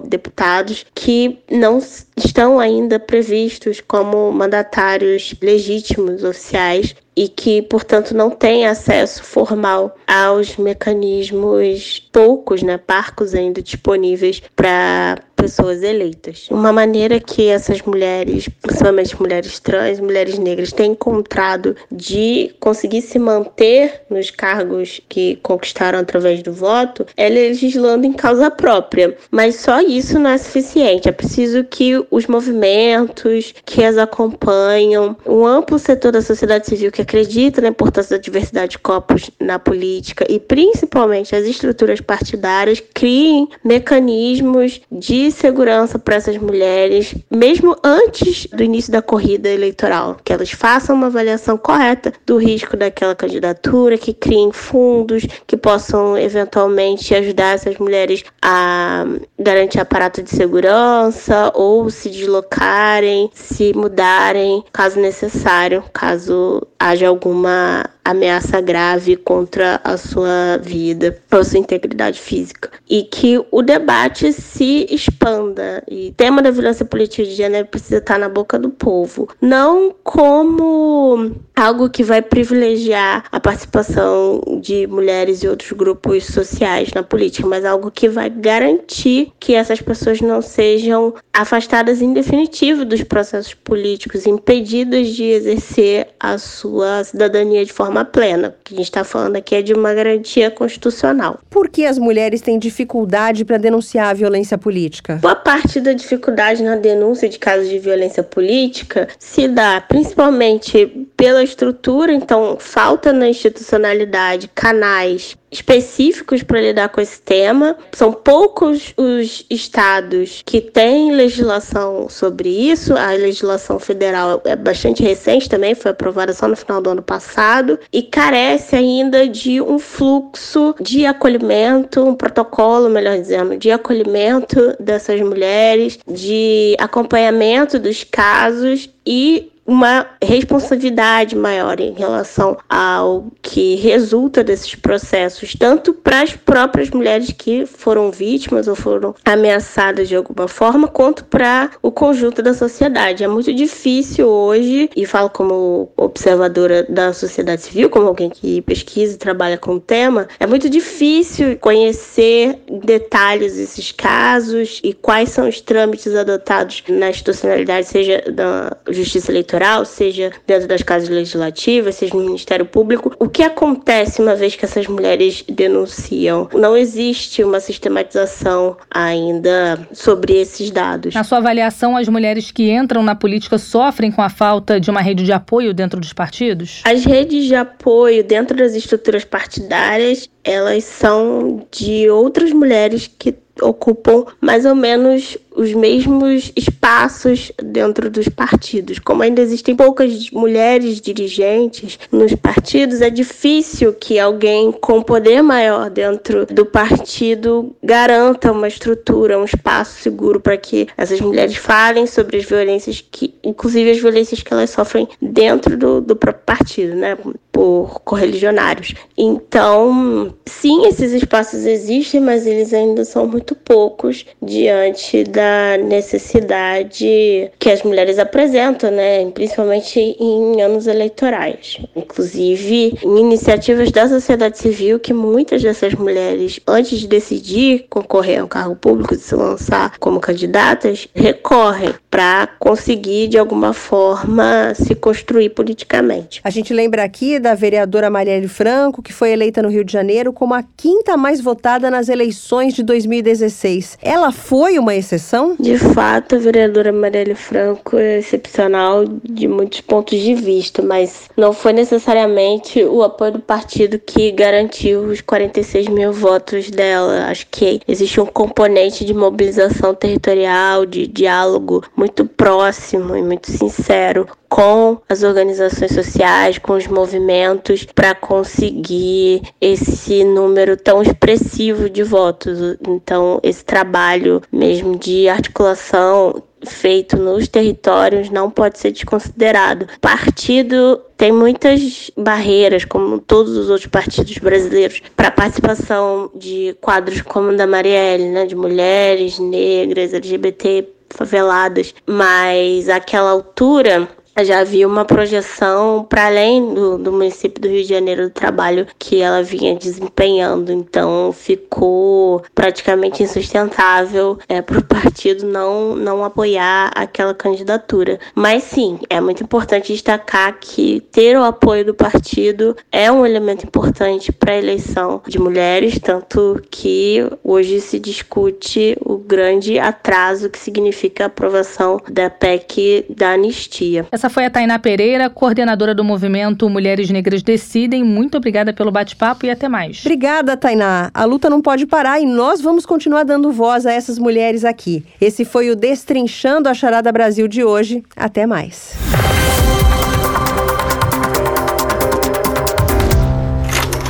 deputados que não estão ainda previstos como mandatários legítimos oficiais e que, portanto, não têm acesso formal aos mecanismos poucos, né, parcos ainda disponíveis para pessoas eleitas. Uma maneira que essas mulheres, principalmente mulheres trans, mulheres negras, têm encontrado de conseguir se manter nos cargos que conquistaram através do voto é legislando em causa própria. Mas só isso não é suficiente. É preciso que os movimentos que as acompanham, um amplo setor da sociedade civil que acredita na importância da diversidade de corpos na política e principalmente as estruturas partidárias criem mecanismos de segurança para essas mulheres, mesmo antes do início da corrida eleitoral, que elas façam uma avaliação correta do risco daquela candidatura, que criem fundos que possam eventualmente ajudar essas mulheres a garantir aparato de segurança ou se deslocarem, se mudarem, caso necessário, caso haja alguma ameaça grave contra a sua vida ou sua integridade física. E que o debate se expanda. E o tema da violência política de gênero precisa estar na boca do povo. Não como algo que vai privilegiar a participação de mulheres e outros grupos sociais na política, mas algo que vai garantir que essas pessoas não sejam afastadas em definitivo dos processos políticos, impedidas de exercer a sua cidadania de forma plena. O que a gente está falando aqui é de uma garantia constitucional. Por que as mulheres têm dificuldade para denunciar a violência política? Boa parte da dificuldade na denúncia de casos de violência política se dá principalmente pela estrutura, então falta na institucionalidade canais específicos para lidar com esse tema. São poucos os estados que têm legislação sobre isso. A legislação federal é bastante recente também, foi aprovada só no final do ano passado e carece ainda de um fluxo de acolhimento, um protocolo, melhor dizendo, de acolhimento dessas mulheres, de acompanhamento dos casos e uma responsabilidade maior em relação ao que resulta desses processos, tanto para as próprias mulheres que foram vítimas ou foram ameaçadas de alguma forma, quanto para o conjunto da sociedade. É muito difícil hoje, e falo como observadora da sociedade civil, como alguém que pesquisa e trabalha com o tema, é muito difícil conhecer detalhes esses casos e quais são os trâmites adotados na institucionalidade, seja da justiça eleitoral eleitoral, seja dentro das casas legislativas, seja no Ministério Público. O que acontece uma vez que essas mulheres denunciam? Não existe uma sistematização ainda sobre esses dados. Na sua avaliação, as mulheres que entram na política sofrem com a falta de uma rede de apoio dentro dos partidos? As redes de apoio dentro das estruturas partidárias, elas são de outras mulheres que ocupam mais ou menos os mesmos espaços dentro dos partidos. Como ainda existem poucas mulheres dirigentes nos partidos, é difícil que alguém com poder maior dentro do partido garanta uma estrutura, um espaço seguro para que essas mulheres falem sobre as violências que, inclusive as violências que elas sofrem dentro do, do próprio partido, né? Por correligionários. Então, sim, esses espaços existem, mas eles ainda são muito poucos diante da necessidade que as mulheres apresentam, né, principalmente em anos eleitorais. Inclusive, em iniciativas da sociedade civil que muitas dessas mulheres, antes de decidir concorrer ao cargo público, de se lançar como candidatas, recorrem para conseguir de alguma forma se construir politicamente. A gente lembra aqui da vereadora Marielle Franco, que foi eleita no Rio de Janeiro como a quinta mais votada nas eleições de 2016. Ela foi uma exceção? De fato, a vereadora Marielle Franco é excepcional de muitos pontos de vista, mas não foi necessariamente o apoio do partido que garantiu os 46 mil votos dela. Acho que existe um componente de mobilização territorial, de diálogo muito próximo e muito sincero com as organizações sociais, com os movimentos, para conseguir esse número tão expressivo de votos. Então, esse trabalho mesmo de articulação feito nos territórios não pode ser desconsiderado. Partido tem muitas barreiras, como todos os outros partidos brasileiros, para a participação de quadros como o da Marielle, né, de mulheres, negras, LGBT faveladas, mas àquela altura já havia uma projeção para além do, do município do Rio de Janeiro do trabalho que ela vinha desempenhando. Então ficou praticamente insustentável é, para o partido não, não apoiar aquela candidatura. Mas sim, é muito importante destacar que ter o apoio do partido é um elemento importante para a eleição de mulheres, tanto que hoje se discute o grande atraso que significa a aprovação da PEC da anistia. Essa essa foi a Tainá Pereira, coordenadora do movimento Mulheres Negras Decidem. Muito obrigada pelo bate-papo e até mais. Obrigada, Tainá. A luta não pode parar e nós vamos continuar dando voz a essas mulheres aqui. Esse foi o Destrinchando a Charada Brasil de hoje. Até mais.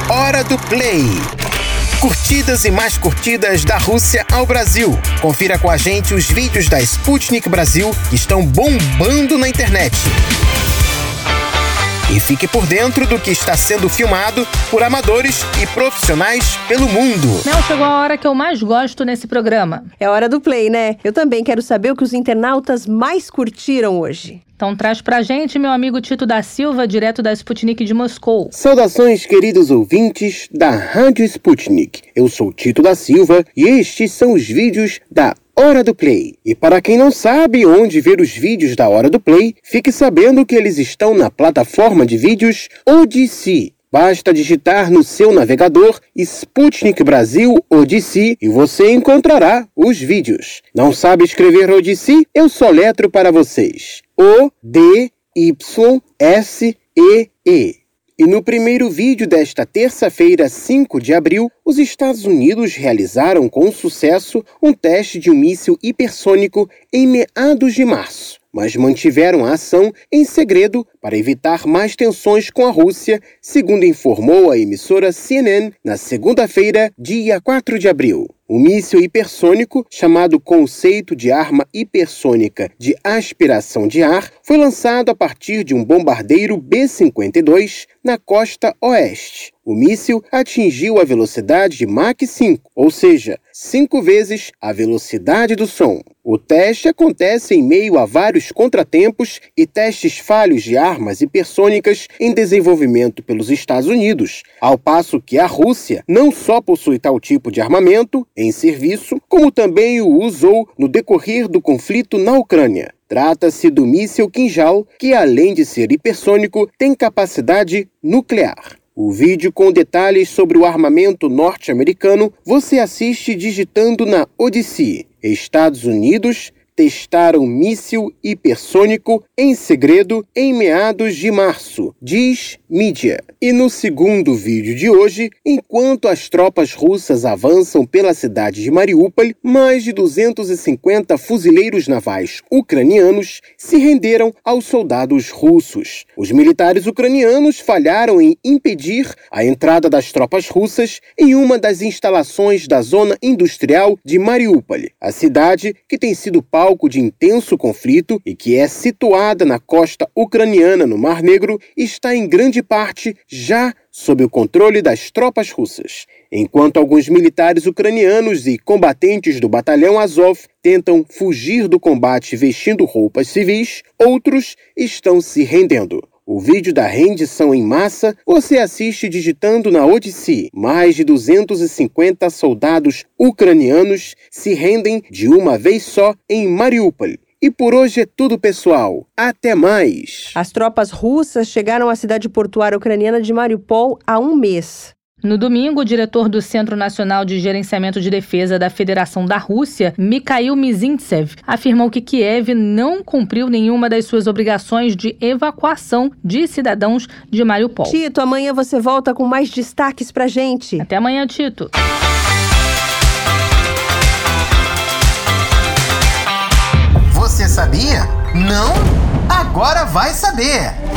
Hora do Play. Curtidas e mais curtidas da Rússia ao Brasil. Confira com a gente os vídeos da Sputnik Brasil que estão bombando na internet. E fique por dentro do que está sendo filmado por amadores e profissionais pelo mundo. Mel, chegou a hora que eu mais gosto nesse programa. É hora do play, né? Eu também quero saber o que os internautas mais curtiram hoje. Então traz pra gente, meu amigo Tito da Silva, direto da Sputnik de Moscou. Saudações, queridos ouvintes da Rádio Sputnik. Eu sou Tito da Silva e estes são os vídeos da Hora do Play. E para quem não sabe onde ver os vídeos da Hora do Play, fique sabendo que eles estão na plataforma de vídeos Odyssey. Basta digitar no seu navegador Sputnik Brasil Odyssey e você encontrará os vídeos. Não sabe escrever Odyssey? Eu soletro para vocês. O-D-Y-S-E-E. E no primeiro vídeo desta terça-feira, 5 de abril, os Estados Unidos realizaram com sucesso um teste de um míssil hipersônico em meados de março, mas mantiveram a ação em segredo para evitar mais tensões com a Rússia, segundo informou a emissora CNN na segunda-feira, dia 4 de abril. O míssil hipersônico, chamado conceito de arma hipersônica de aspiração de ar, foi lançado a partir de um bombardeiro B-52 na costa oeste. O míssil atingiu a velocidade de Mach 5, ou seja, cinco vezes a velocidade do som. O teste acontece em meio a vários contratempos e testes falhos de armas hipersônicas em desenvolvimento pelos Estados Unidos, ao passo que a Rússia não só possui tal tipo de armamento em serviço, como também o usou no decorrer do conflito na Ucrânia. Trata-se do míssil Kinjal, que além de ser hipersônico, tem capacidade nuclear. O vídeo com detalhes sobre o armamento norte-americano você assiste digitando na Odyssey, Estados Unidos, testaram míssil hipersônico em segredo em meados de março, diz mídia. E no segundo vídeo de hoje, enquanto as tropas russas avançam pela cidade de Mariupol, mais de 250 fuzileiros navais ucranianos se renderam aos soldados russos. Os militares ucranianos falharam em impedir a entrada das tropas russas em uma das instalações da zona industrial de Mariupol, a cidade que tem sido palco palco de intenso conflito e que é situada na costa ucraniana no Mar Negro, está em grande parte já sob o controle das tropas russas. Enquanto alguns militares ucranianos e combatentes do batalhão Azov tentam fugir do combate vestindo roupas civis, outros estão se rendendo. O vídeo da rendição em massa você assiste digitando na Odyssey. Mais de 250 soldados ucranianos se rendem de uma vez só em Mariupol. E por hoje é tudo, pessoal. Até mais! As tropas russas chegaram à cidade portuária ucraniana de Mariupol há um mês. No domingo, o diretor do Centro Nacional de Gerenciamento de Defesa da Federação da Rússia, Mikhail Mizintsev, afirmou que Kiev não cumpriu nenhuma das suas obrigações de evacuação de cidadãos de Mariupol. Tito, amanhã você volta com mais destaques pra gente. Até amanhã, Tito. Você sabia? Não? Agora vai saber!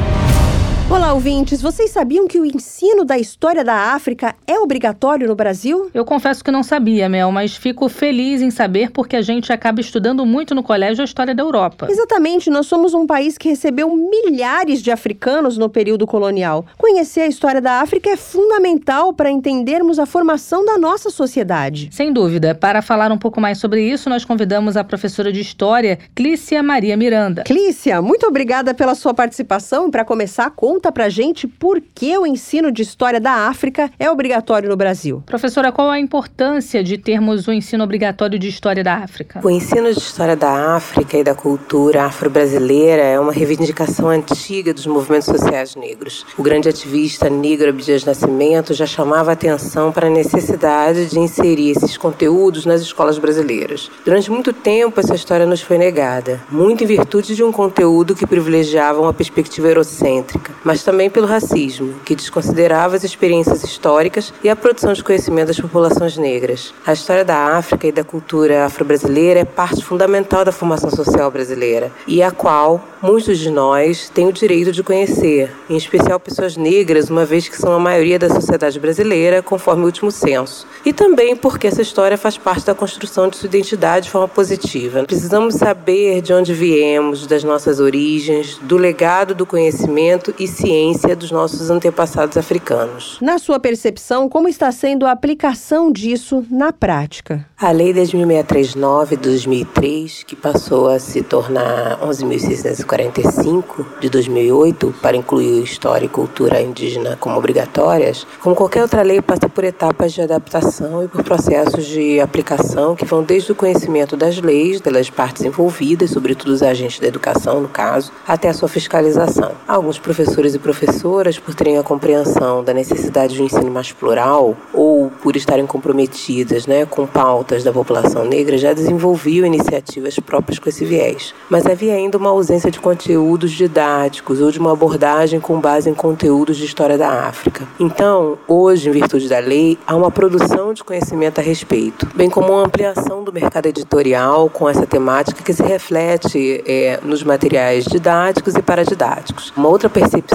Olá, ouvintes. Vocês sabiam que o ensino da história da África é obrigatório no Brasil? Eu confesso que não sabia, Mel, mas fico feliz em saber porque a gente acaba estudando muito no colégio a história da Europa. Exatamente, nós somos um país que recebeu milhares de africanos no período colonial. Conhecer a história da África é fundamental para entendermos a formação da nossa sociedade. Sem dúvida. Para falar um pouco mais sobre isso, nós convidamos a professora de História, Clícia Maria Miranda. Clícia, muito obrigada pela sua participação. Para começar, conta pra gente por que o ensino de história da África é obrigatório no Brasil. Professora, qual a importância de termos o ensino obrigatório de história da África? O ensino de história da África e da cultura afro-brasileira é uma reivindicação antiga dos movimentos sociais negros. O grande ativista negro Abdias Nascimento já chamava atenção para a necessidade de inserir esses conteúdos nas escolas brasileiras. Durante muito tempo, essa história nos foi negada, muito em virtude de um conteúdo que privilegiava uma perspectiva eurocêntrica, mas também pelo racismo, que desconsiderava as experiências históricas e a produção de conhecimento das populações negras. A história da África e da cultura afro-brasileira é parte fundamental da formação social brasileira e a qual muitos de nós têm o direito de conhecer, em especial pessoas negras, uma vez que são a maioria da sociedade brasileira, conforme o último censo. E também porque essa história faz parte da construção de sua identidade de forma positiva. Precisamos saber de onde viemos, das nossas origens, do legado do conhecimento e ciência dos nossos antepassados africanos. Na sua percepção, como está sendo a aplicação disso na prática? A Lei 10.639 de 2003, que passou a se tornar 11.645 de 2008, para incluir história e cultura indígena como obrigatórias, como qualquer outra lei, passa por etapas de adaptação e por processos de aplicação que vão desde o conhecimento das leis, pelas partes envolvidas, sobretudo os agentes da educação, no caso, até a sua fiscalização. Alguns professores e professoras, por terem a compreensão da necessidade de um ensino mais plural ou por estarem comprometidas né, com pautas da população negra, já desenvolviam iniciativas próprias com esse viés. Mas havia ainda uma ausência de conteúdos didáticos ou de uma abordagem com base em conteúdos de história da África. Então, hoje, em virtude da lei, há uma produção de conhecimento a respeito, bem como uma ampliação do mercado editorial com essa temática que se reflete é, nos materiais didáticos e paradidáticos. Uma outra percepção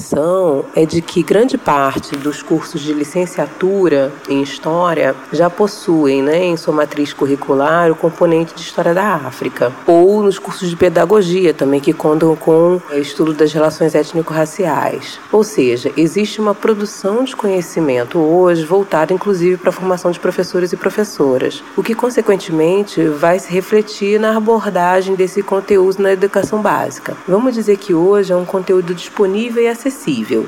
é de que grande parte dos cursos de licenciatura em História já possuem, né, em sua matriz curricular, o componente de História da África, ou nos cursos de Pedagogia também, que contam com o estudo das relações étnico-raciais. Ou seja, existe uma produção de conhecimento hoje voltada inclusive para a formação de professores e professoras, o que consequentemente vai se refletir na abordagem desse conteúdo na educação básica. Vamos dizer que hoje é um conteúdo disponível e acessível,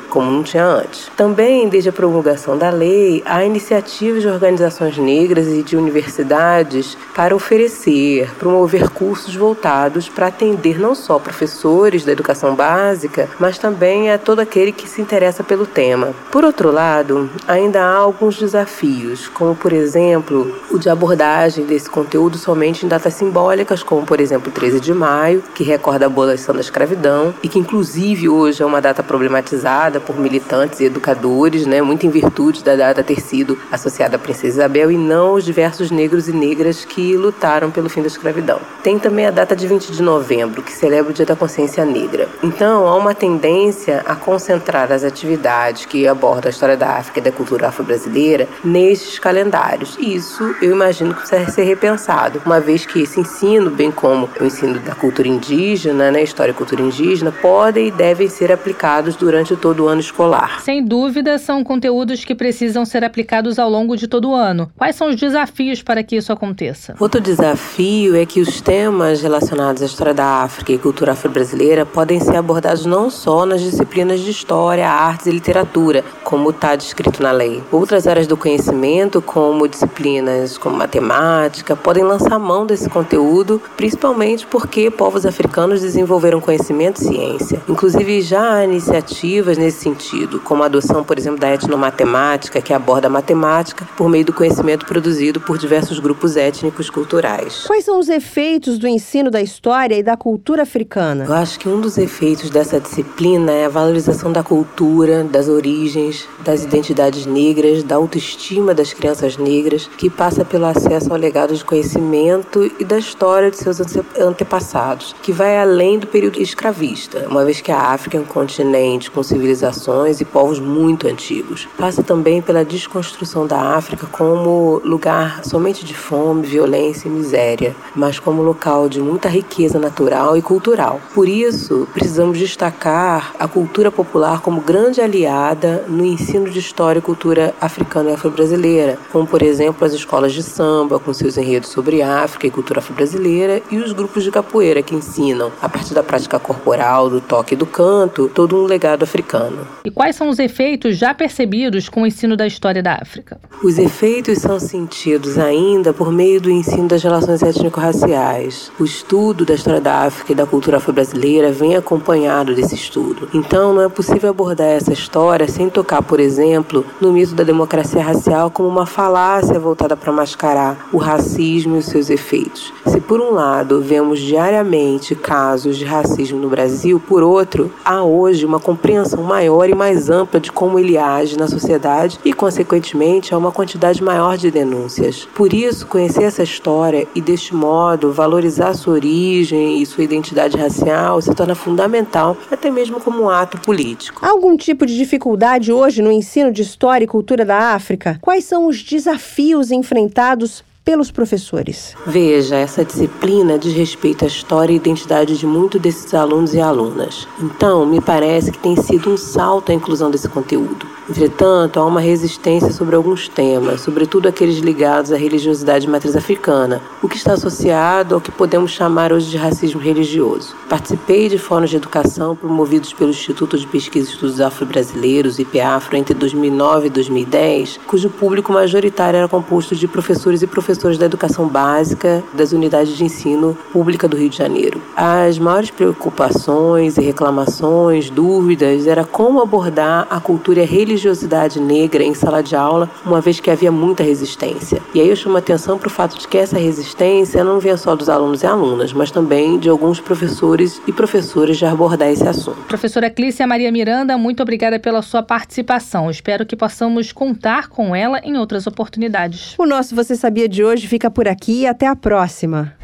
como não tinha antes. Também, desde a promulgação da lei, há iniciativas de organizações negras e de universidades para oferecer, promover cursos voltados para atender não só professores da educação básica, mas também a todo aquele que se interessa pelo tema. Por outro lado, ainda há alguns desafios, como por exemplo, o de abordagem desse conteúdo somente em datas simbólicas, como por exemplo 13 de maio, que recorda a abolição da escravidão e que inclusive hoje é uma data problematizada por militantes e educadores, né, muito em virtude da data ter sido associada à princesa Isabel e não os diversos negros e negras que lutaram pelo fim da escravidão. Tem também a data de 20 de novembro, que celebra o Dia da Consciência Negra. Então, há uma tendência a concentrar as atividades que abordam a história da África e da cultura afro-brasileira nestes calendários. E isso eu imagino que precisa ser repensado, uma vez que esse ensino, bem como o ensino da cultura indígena, né, história e cultura indígena, podem e devem ser aplicados durante todo o ano escolar. Sem dúvida, são conteúdos que precisam ser aplicados ao longo de todo o ano. Quais são os desafios para que isso aconteça? Outro desafio é que os temas relacionados à história da África e cultura afro-brasileira podem ser abordados não só nas disciplinas de história, artes e literatura, como está descrito na lei. Outras áreas do conhecimento, como disciplinas como matemática, podem lançar mão desse conteúdo, principalmente porque povos africanos desenvolveram conhecimento e ciência. Inclusive, já há iniciativas nesse sentido, como a adoção, por exemplo, da etnomatemática, que aborda a matemática por meio do conhecimento produzido por diversos grupos étnicos culturais. Quais são os efeitos do ensino da história e da cultura africana? Eu acho que um dos efeitos dessa disciplina é a valorização da cultura, das origens, das identidades negras, da autoestima das crianças negras, que passa pelo acesso ao legado de conhecimento e da história de seus antepassados, que vai além do período escravista, uma vez que a África é um continente com civilizações e povos muito antigos. Passa também pela desconstrução da África como lugar somente de fome, violência e miséria, mas como local de muita riqueza natural e cultural. Por isso, precisamos destacar a cultura popular como grande aliada no ensino de história e cultura africana e afro-brasileira, como por exemplo as escolas de samba com seus enredos sobre África e cultura afro-brasileira e os grupos de capoeira que ensinam, a partir da prática corporal, do toque e do canto, todo um legado africano. E quais são os efeitos já percebidos com o ensino da história da África? Os efeitos são sentidos ainda por meio do ensino das relações étnico-raciais. O estudo da história da África e da cultura afro-brasileira vem acompanhado desse estudo. Então, não é possível abordar essa história sem tocar, por exemplo, no mito da democracia racial como uma falácia voltada para mascarar o racismo e os seus efeitos. Se por um lado vemos diariamente casos de racismo no Brasil, por outro, há hoje uma compreensão maior e mais ampla de como ele age na sociedade e, consequentemente, há uma quantidade maior de denúncias. Por isso, conhecer essa história e, deste modo, valorizar sua origem e sua identidade racial se torna fundamental, até mesmo como um ato político. Há algum tipo de dificuldade hoje no ensino de história e cultura da África? Quais são os desafios enfrentados pelos professores. Veja, essa disciplina diz respeito à história e identidade de muitos desses alunos e alunas. Então, me parece que tem sido um salto a inclusão desse conteúdo. Entretanto, há uma resistência sobre alguns temas, sobretudo aqueles ligados à religiosidade de matriz africana, o que está associado ao que podemos chamar hoje de racismo religioso. Participei de fóruns de educação promovidos pelo Instituto de Pesquisa e Estudos Afro-Brasileiros, IPAFRO, entre 2009 e 2010, cujo público majoritário era composto de professores e professores da educação básica das unidades de ensino pública do Rio de Janeiro. As maiores preocupações e reclamações, dúvidas, era como abordar a cultura religiosa religiosidade negra em sala de aula, uma vez que havia muita resistência. E aí eu chamo a atenção para o fato de que essa resistência não vinha só dos alunos e alunas, mas também de alguns professores e professoras de abordar esse assunto. Professora Clícia Maria Miranda, muito obrigada pela sua participação. Espero que possamos contar com ela em outras oportunidades. O nosso Você Sabia de hoje fica por aqui e até a próxima.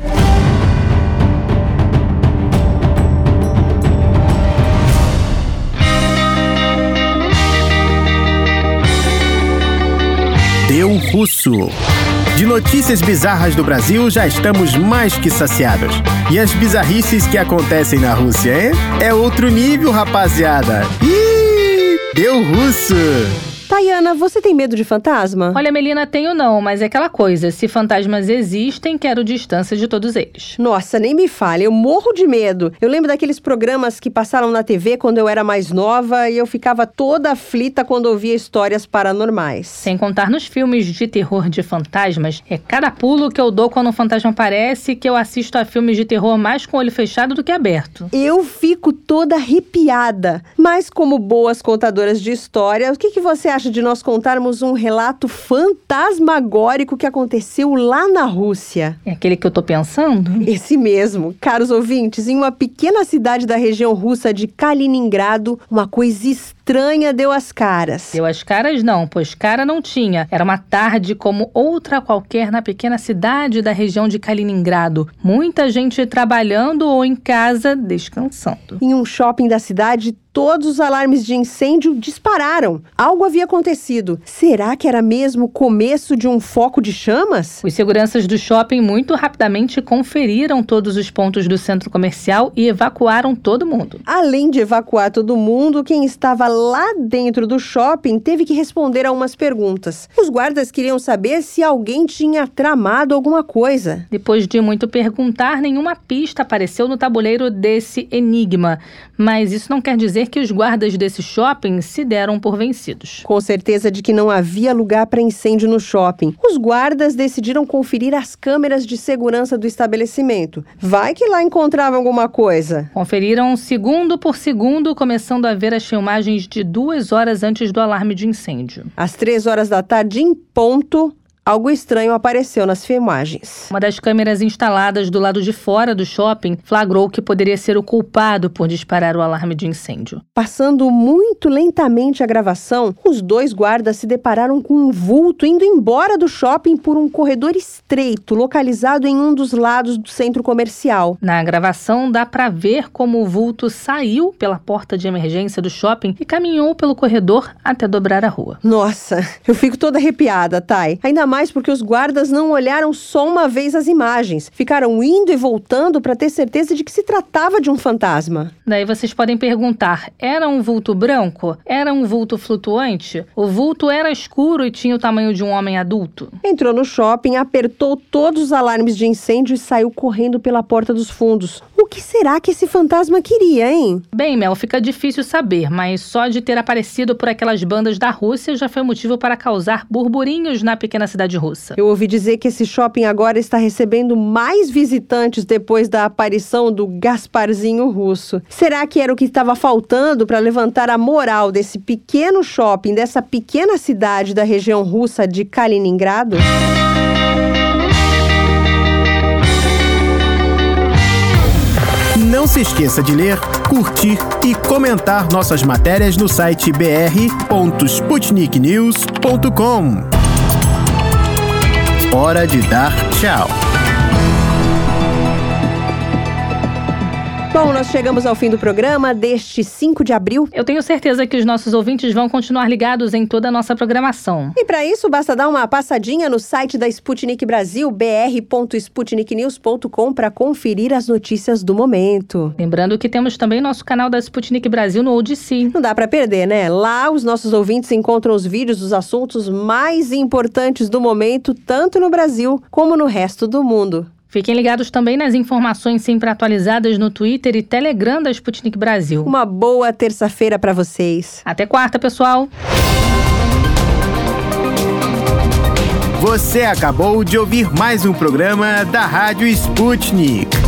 Deu Russo. De notícias bizarras do Brasil já estamos mais que saciados. E as bizarrices que acontecem na Rússia, hein? É outro nível, rapaziada. Ih, deu russo! Tayana, você tem medo de fantasma? Olha, Melina, tenho não, mas é aquela coisa. Se fantasmas existem, quero distância de todos eles. Nossa, nem me fale, eu morro de medo. Eu lembro daqueles programas que passaram na TV quando eu era mais nova e eu ficava toda aflita quando ouvia histórias paranormais. Sem contar nos filmes de terror de fantasmas, é cada pulo que eu dou quando um fantasma aparece que eu assisto a filmes de terror mais com o olho fechado do que aberto. Eu fico toda arrepiada. Mas como boas contadoras de história, o que, que você acha de nós contarmos um relato fantasmagórico que aconteceu lá na Rússia. É aquele que eu tô pensando? Esse mesmo. Caros ouvintes, em uma pequena cidade da região russa de Kaliningrado, uma coisa estranha deu as caras. Deu as caras não, pois cara não tinha. Era uma tarde como outra qualquer na pequena cidade da região de Kaliningrado. Muita gente trabalhando ou em casa descansando. Em um shopping da cidade, todos os alarmes de incêndio dispararam. Algo havia acontecido. Será que era mesmo o começo de um foco de chamas? Os seguranças do shopping muito rapidamente conferiram todos os pontos do centro comercial e evacuaram todo mundo. Além de evacuar todo mundo, quem estava lá dentro do shopping teve que responder a umas perguntas. Os guardas queriam saber se alguém tinha tramado alguma coisa. Depois de muito perguntar, nenhuma pista apareceu no tabuleiro desse enigma. Mas isso não quer dizer que os guardas desse shopping se deram por vencidos. Com certeza de que não havia lugar para incêndio no shopping, os guardas decidiram conferir as câmeras de segurança do estabelecimento. Vai que lá encontravam alguma coisa. Conferiram segundo por segundo, começando a ver as filmagens de duas horas antes do alarme de incêndio. Às três horas da tarde, em ponto, algo estranho apareceu nas filmagens. Uma das câmeras instaladas do lado de fora do shopping flagrou que poderia ser o culpado por disparar o alarme de incêndio. Passando muito lentamente a gravação, os dois guardas se depararam com um vulto indo embora do shopping por um corredor estreito, localizado em um dos lados do centro comercial. Na gravação dá para ver como o vulto saiu pela porta de emergência do shopping e caminhou pelo corredor até dobrar a rua. Nossa, eu fico toda arrepiada, Thay. Ainda mais porque os guardas não olharam só uma vez as imagens. Ficaram indo e voltando para ter certeza de que se tratava de um fantasma. Daí vocês podem perguntar: era um vulto branco? Era um vulto flutuante? O vulto era escuro e tinha o tamanho de um homem adulto? Entrou no shopping, apertou todos os alarmes de incêndio e saiu correndo pela porta dos fundos. O que será que esse fantasma queria, hein? Bem, Mel, fica difícil saber, mas só de ter aparecido por aquelas bandas da Rússia já foi motivo para causar burburinhos na pequena cidade russa. Eu ouvi dizer que esse shopping agora está recebendo mais visitantes depois da aparição do Gasparzinho russo. Será que era o que estava faltando para levantar a moral desse pequeno shopping, dessa pequena cidade da região russa de Kaliningrado? Não se esqueça de ler, curtir e comentar nossas matérias no site br.sputniknews.com. Hora de dar tchau. Bom, nós chegamos ao fim do programa deste 5 de abril. Eu tenho certeza que os nossos ouvintes vão continuar ligados em toda a nossa programação. E para isso, basta dar uma passadinha no site da Sputnik Brasil, br.sputniknews.com, para conferir as notícias do momento. Lembrando que temos também nosso canal da Sputnik Brasil no ODC. Não dá para perder, né? Lá os nossos ouvintes encontram os vídeos dos assuntos mais importantes do momento, tanto no Brasil como no resto do mundo. Fiquem ligados também nas informações sempre atualizadas no Twitter e Telegram da Sputnik Brasil. Uma boa terça-feira para vocês. Até quarta, pessoal. Você acabou de ouvir mais um programa da Rádio Sputnik.